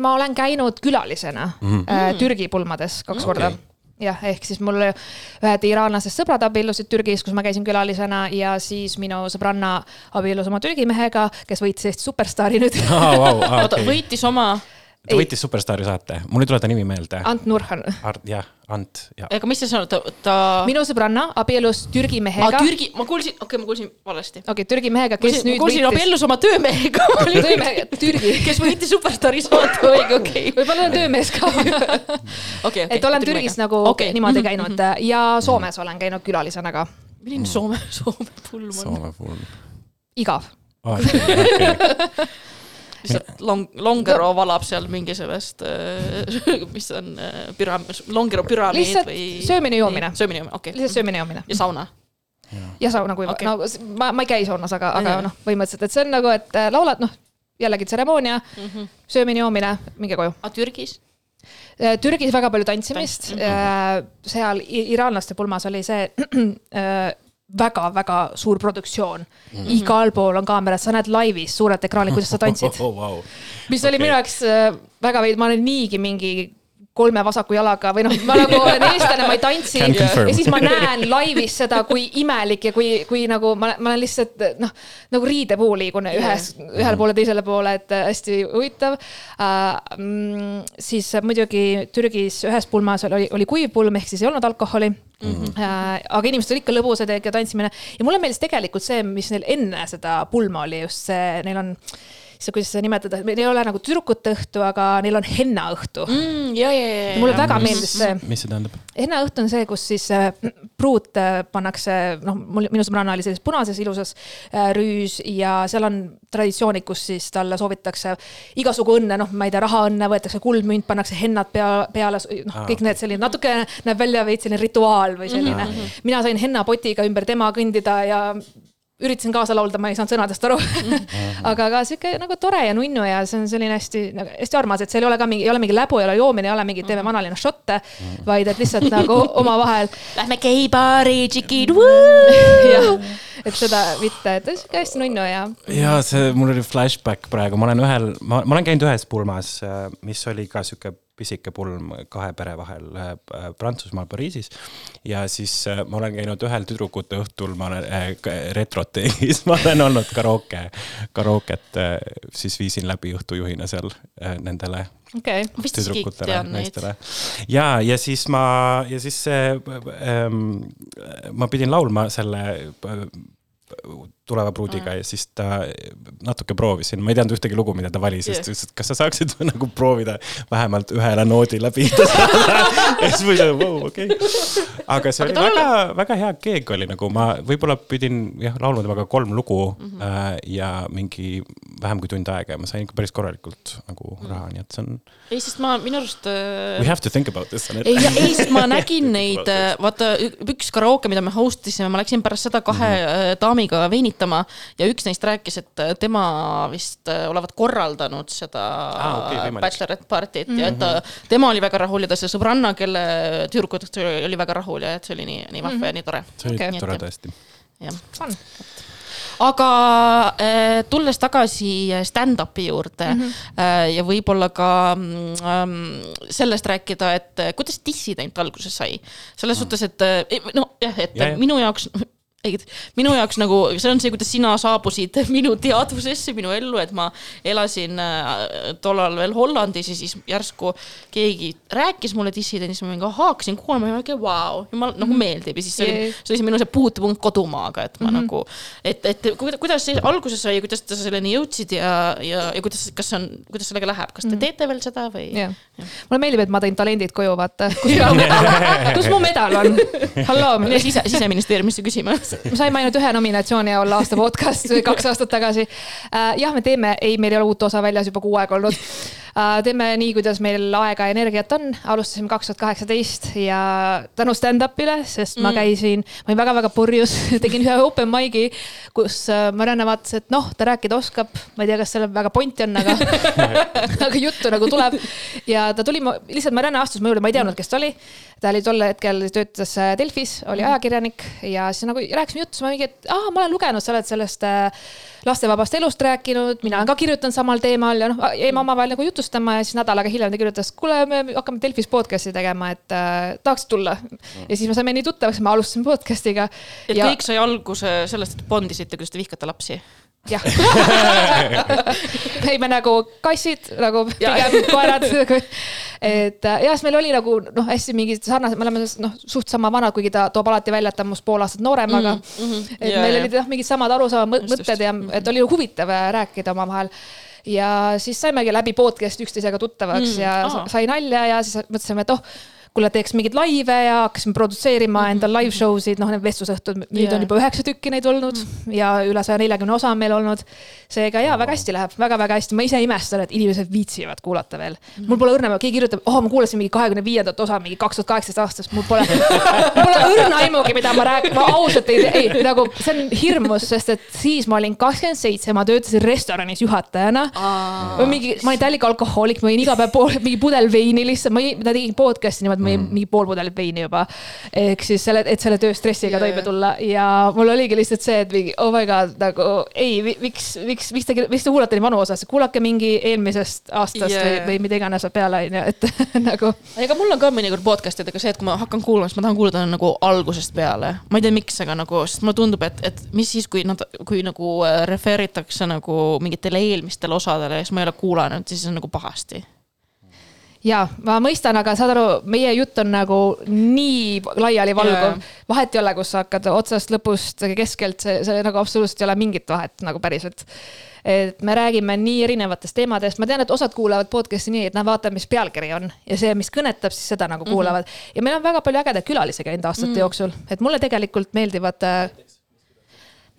ma olen käinud külalisena mm -hmm. äh, Türgi pulmades kaks okay. korda jah, ehk siis mul ühed iraanlasest sõbrad abiellusid Türgis, kus ma käisin külalisena ja siis minu sõbranna abiellus oma Türgi mehega, kes võitis Eesti superstaari nüüd. vau, oota, okei. võitis oma, ta võitis Superstaari saate, mul ei tule ta nimi meelde. Ant Nurhan. Jah, Ant, jah. aga mis sa sõnad, ta, ta..., minu sõbranna abiellus Türgi mehega. aa Türgi, ma kuulsin, okei okay,, ma kuulsin valesti. okei okay,, Türgi mehega, kes kuulsin, nüüd kuulsin võitis. abiellus oma töömehega. <laughs> töömehe, Türgi. <laughs> kes võitis Superstaari saate, õige, okei. võib-olla on töömees ka. <laughs> okei, et olen Türgis nagu okay. niimoodi käinud ja Soomes olen käinud külalisena ka. milline Soome, Soome pulm on? Soome pulm. igav. Lihtsalt long, Longero valab seal mingisugust, <laughs> mis see on, püramiid, Longero püramiid Lihtsalt või? söömine-joomine. söömine, joomine, okei lihtsalt. söömine-joomine. ja sauna. ja sauna kuiva okay., no ma, ma ei käi saunas, aga, aga noh, põhimõtteliselt, et see on nagu, et äh, laulad, noh, jällegi tseremoonia mm, -hmm. söömine-joomine, minge koju. aga Türgis? Türgis väga palju tantsimist Tants- mm, -hmm. seal iraanlaste pulmas oli see, <clears throat> väga-väga suur produktsioon mm. -hmm. igal pool on kaamerad, sa näed laivis suurelt ekraanilt, kuidas sa tantsid, <laughs> oh, wow. mis oli Okei. minu jaoks äh, väga veidi, ma olen niigi mingi kolme vasaku jalaga või noh, ma nagu olen <laughs> eestlane, ma ei tantsi ja siis ma näen laivis seda, kui imelik ja kui, kui nagu ma, ma olen lihtsalt noh, nagu riidepuu liigun ühes, ühele poole, teisele poole, et äh, hästi huvitav uh,. Siis muidugi Türgis ühes pulmas oli, oli kuiv pulm ehk siis ei olnud alkoholi mm. -hmm. Uh, aga inimesed olid ikka lõbusad ja tantsimine ja mulle meeldis tegelikult see, mis neil enne seda pulma oli, just see, neil on see, kuidas seda nimetada, neil ei ole nagu tüdrukute õhtu, aga neil on hennaõhtu mm.. mm,. ja, ja, ja, mulle ja. väga meeldis see. mis see tähendab? hennaõhtu on see, kus siis äh, pruut äh, pannakse, noh, mul, minu sõbranna oli sellises punases ilusas äh, rüüs ja seal on traditsioonid, kus siis talle soovitakse igasugu õnne, noh, ma ei tea, rahaõnne, võetakse kuldmünt, pannakse hennad pea, peale, noh, kõik need selline natuke näeb välja veits selline rituaal või selline mm. -hmm. mina sain hennapotiga ümber tema kõndida ja üritasin kaasa laulda, ma ei saanud sõnadest aru. <laughs> aga ka sihuke nagu tore ja nunnu ja see on selline hästi nagu hästi armas, et seal ei ole ka mingi, ei ole mingi läbu, ei ole joomine, ei ole mingi teeme vanalinna šotte, vaid et lihtsalt nagu <laughs> omavahel. Lähme geibaari, tšikid, et seda mitte, et sihuke hästi nunnu ja ja see, mul oli flashback praegu, ma olen ühel, ma, ma olen käinud ühes pulmas, mis oli ka sihuke pisike pulm kahe pere vahel äh, Prantsusmaal Pariisis. ja siis äh, ma olen käinud ühel tüdrukute õhtul, ma olen äh, k- retroteegis, ma olen olnud karooke, karooket äh, siis viisin läbi õhtujuhina seal äh, nendele okei okay.. tüdrukutele, naistele. ja, ja siis ma, ja siis see ähm,, ma pidin laulma selle äh, tuleva pruudiga ja siis ta natuke proovisin, ma ei teadnud ühtegi lugu, mida ta valis, siis ta ütles, et kas sa saaksid <laughs> nagu proovida vähemalt ühele noodi läbi saada. <laughs> ja siis ma ütlesin, vau, okei. aga see oli tal väga, väga hea keeg oli nagu ma võib-olla pidin jah, laulma temaga kolm lugu mm. -hmm. äh, ja mingi vähem kui tund aega ja ma sain ikka päris korralikult nagu Mhm. raha, nii et see on, ei, sest ma minu arust äh, we have to think about this. ei, ei, sest ma <laughs> nägin neid, vaata ü- üks karaoke, mida me host isime, ma läksin pärast seda kahe mm -hmm. daamiga veinitama ja üks neist rääkis, et äh, tema vist äh, olevat korraldanud seda okei, võimalik. bachelorette party't mm -hmm. ja et ta, tema oli väga rahul ja ta see sõbranna, kelle tüdrukutest oli, väga rahul ja et see oli nii, nii vahva mm -hmm. ja nii tore. see oli okay. tore tõesti. jah fun. aga äh, tulles tagasi stand-up'i juurde mm -hmm. äh, ja võib-olla ka mm, ähm, sellest rääkida, et äh, kuidas dissident alguse sai. selles suhtes, et äh, nojah, et ja, ja. minu jaoks ei, minu jaoks nagu see on see, kuidas sina saabusid <laughs> minu teadvusesse, minu ellu, et ma elasin äh, tollal veel Hollandis ja siis järsku keegi rääkis mulle dissidendist, ma mingi ahhaa, hakkasin kuulama ja mingi vau, jumal nagu meeldib ja siis see oli see oli see minu see puutepunkt kodumaaga, et ma mm -hmm. nagu, et, et kuida- kuidas see alguse sai ja kuidas te selleni jõudsid ja, ja, ja kuidas, kas on, kuidas sellega läheb, kas te mm -hmm. teete veel seda või? jah, mulle meeldib, et ma tõin talendid koju, vaata. kus mu medal on? halloo, sise, siseministeeriumisse küsima. Me saime ainult ühe nominatsiooni ja olla aasta podcast kaks aastat tagasi. jah, me teeme, ei, meil ei ole uut osa väljas juba kuu aega olnud. Teeme nii, kuidas meil aega ja energiat on, alustasime kaks tuhat kaheksateist ja tänu stand-up'ile, sest ma käisin, ma olin väga-väga purjus, <laughs> tegin ühe open mic'i, kus äh, Marianne vaatas, et noh, ta rääkida oskab, ma ei tea, kas sellel väga pointi on, aga, <laughs> aga juttu nagu tuleb. ja ta tuli, lihtsalt Marianne astus mu juurde, ma ei teadnud, kes ta oli. ta oli tol hetkel, töötas äh, Delfis, oli ajakirjanik. Ja siis nagu rääkisime juttu, siis ma mingi, et aa, ma olen lugenud, sa oled sellest äh, lastevabast elust rääkinud, mina olen ka kirjutanud samal teemal ja noh, jäime omavahel nagu jutustama ja siis nädal aega hiljem ta kirjutas, kuule, me hakkame Delfis podcast'i tegema, et äh, tahaks tulla. ja siis me saime nii tuttavaks, me alustasime podcast'iga. et kõik sai alguse sellest, et bondisite, kuidas te vihkate lapsi. jah. ei, me nagu kassid nagu pigem koerad. et äh, jah, siis meil oli nagu noh, hästi mingid sarnased, me oleme noh, suht sama vanad, kuigi ta toob alati välja, et ta on must pool aastat noorem, aga mm, -hmm. et Ja, meil ja. olid jah, mingid samad arusaamad, mõtted ja et oli huvitav äh, rääkida omavahel ja siis saimegi läbi podcast'i üksteisega tuttavaks Mm, mm, ja aa. sa- sai nalja ja siis mõtlesime, et oh, kuule, teeks mingeid laive ja hakkasime produtseerima mm -hmm. endal live show sid, noh, need vestlusõhtud, nüüd Jaa. on juba üheksa tükki neid olnud mm. ja üle saja neljakümne osa on meil olnud. seega jaa, väga hästi läheb väga,, väga-väga hästi, ma ise imestan, et inimesed viitsivad kuulata veel mm. -hmm. mul pole õrna, keegi kirjutab, oh, ma kuulasin mingi kahekümne viiendat osa mingi kaks tuhat kaheksateist aastast, mul pole, <laughs> mul pole õrna aimugi, mida ma räägin, ma ausalt ei ei nagu see on hirmus, sest et siis ma olin kakskümmend seitse, ma töötasin restoranis juhatajana mingi, ma olin täielik alkohoolik, ma jõin iga päev pool, mingi pudel veini lihtsalt, ma jõin- ma tegin podcast'i niimoodi, mingi, mingi pool pudelit veini juba. ehk siis selle, et selle tööstressiga Jaa, toime jaa. tulla ja mul oligi lihtsalt see, et mingi oh my god, nagu ei, miks, miks, miks te, miks te kuulate nii vanu osasid, kuulake mingi eelmisest aastast Jaa, või või mida iganes peale on ju, et <laughs> nagu ega mul on ka mõnikord podcast idega see, et kui ma hakkan kuulama, siis ma tahan kuulata nagu algusest peale. ma ei tea, miks, aga nagu, sest mulle tundub, et, et mis siis, kui nad, kui nagu äh, refereeritakse nagu mingitele eelmistele osadele ja siis ma ei ole kuulanud, siis on nagu pahasti. Ja ma mõistan, aga saad aru, meie jutt on nagu nii laialivalguv vahet ei ole, kus sa hakkad otsast, lõpust, keskelt, see, see nagu absoluutselt ei ole mingit vahet nagu päriselt. et me räägime nii erinevatest teemadest, ma tean, et osad kuulavad podcast'i nii, et nad vaatavad, mis pealkiri on ja see, mis kõnetab, siis seda nagu kuulavad mm. -hmm. ja meil on väga palju ägedaid külalisi käinud aastate mm -hmm. jooksul, et mulle tegelikult meeldivad äh,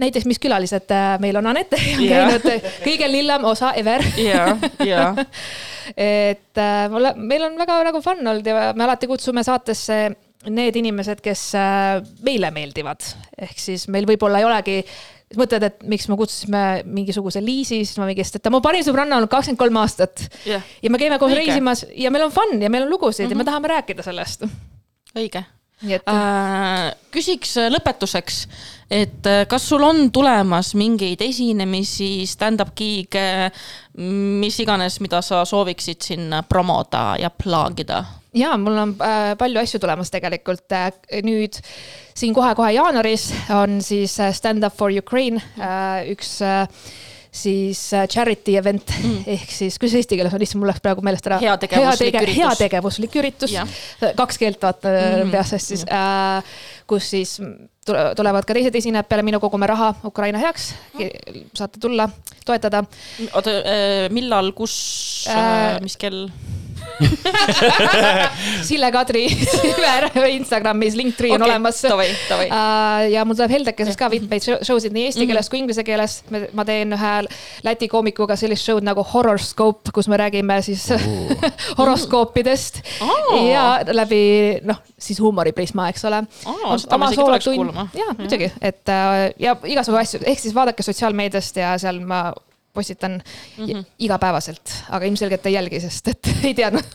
näiteks, mis külalised äh, meil on, Anette <laughs> on Jaa. käinud äh, kõige lillem osa ever ja, ja et äh, mulle, meil on väga nagu fun olnud ja me alati kutsume saatesse need inimesed, kes meile meeldivad. ehk siis meil võib-olla ei olegi, mõtled, et miks me kutsusime mingisuguse Liisi, siis ma mingi, sest et ta mu parim sõbranna on olnud kakskümmend kolm aastat. jah, ja me käime koos Õige. reisimas ja meil on fun ja meil on lugusid mm -hmm. ja me tahame rääkida sellest. õige et äh,. küsiks äh, lõpetuseks, et äh, kas sul on tulemas mingeid esinemisi, stand-up gig'e, mis iganes, mida sa sooviksid siin promoda ja plaagida? ja mul on palju asju tulemas tegelikult nüüd siin kohe-kohe jaanuaris on siis Stand Up for Ukraine üks siis äh, charity event mm. <laughs> ehk siis, kuidas eesti keeles on, issand, mul läks praegu meelest ära. Heategevuslik üritus. heategevuslik üritus Jah., kaks keelt vaata mm -hmm. peas sees siis äh,, kus siis tule- tulevad ka teised esinejad peale minu, kogume raha Ukraina heaks. saate tulla, toetada. oota, millal, kus Äh, äh,, mis kell? <laughs> Sille Kadri Siver Instagramis, linktree on Okei, olemas. davai. ja mul tuleb Heldekeses ka mitmeid show- sid nii eesti Mhm. keeles kui inglise keeles. ma teen ühe Läti koomikuga sellist show'd nagu Horoscope, kus me räägime siis <laughs> horoskoopidest Aa. ja läbi noh, siis huumoriprisma, eks ole. Aa, seda ma isegi tuleks kuulama. ja muidugi, et äh, ja igasugu asju, ehk siis vaadake sotsiaalmeediast ja seal ma postitan mm Mhm. -hmm. igapäevaselt, aga ilmselgelt ei jälgi, sest et ei teadnud.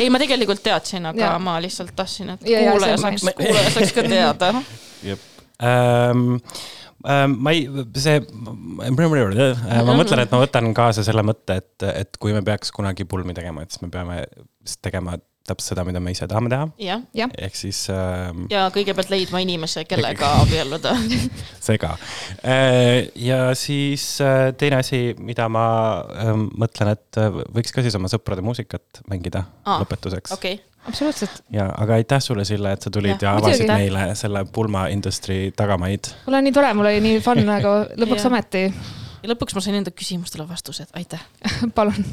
ei, ma tegelikult teadsin, aga ja. ma lihtsalt tahtsin, et Ja- ja kuulaja on saaks, kuulaja saaks ka teada. jep ähm,. Ähm, ma ei, see, ma mõtlen, et ma võtan kaasa selle mõtte, et, et kui me peaks kunagi pulmi tegema, et siis me peame tegema täpselt seda, mida me ise tahame teha. ehk siis ähm, ja kõigepealt leidma inimese, kellega abielluda. <laughs> see ka. ja siis äh, teine asi, mida ma ähm, mõtlen, et äh, võiks ka siis oma sõprade muusikat mängida Aa, lõpetuseks. okei, absoluutselt. ja, aga aitäh sulle, Sille, et sa tulid ja, ja avasid muidugi. meile selle pulmaindustry tagamaid. mul on nii tore, mul oli nii fun, aga lõpuks Jah. ometi, ja lõpuks ma sain enda küsimustele vastused, aitäh. <laughs> palun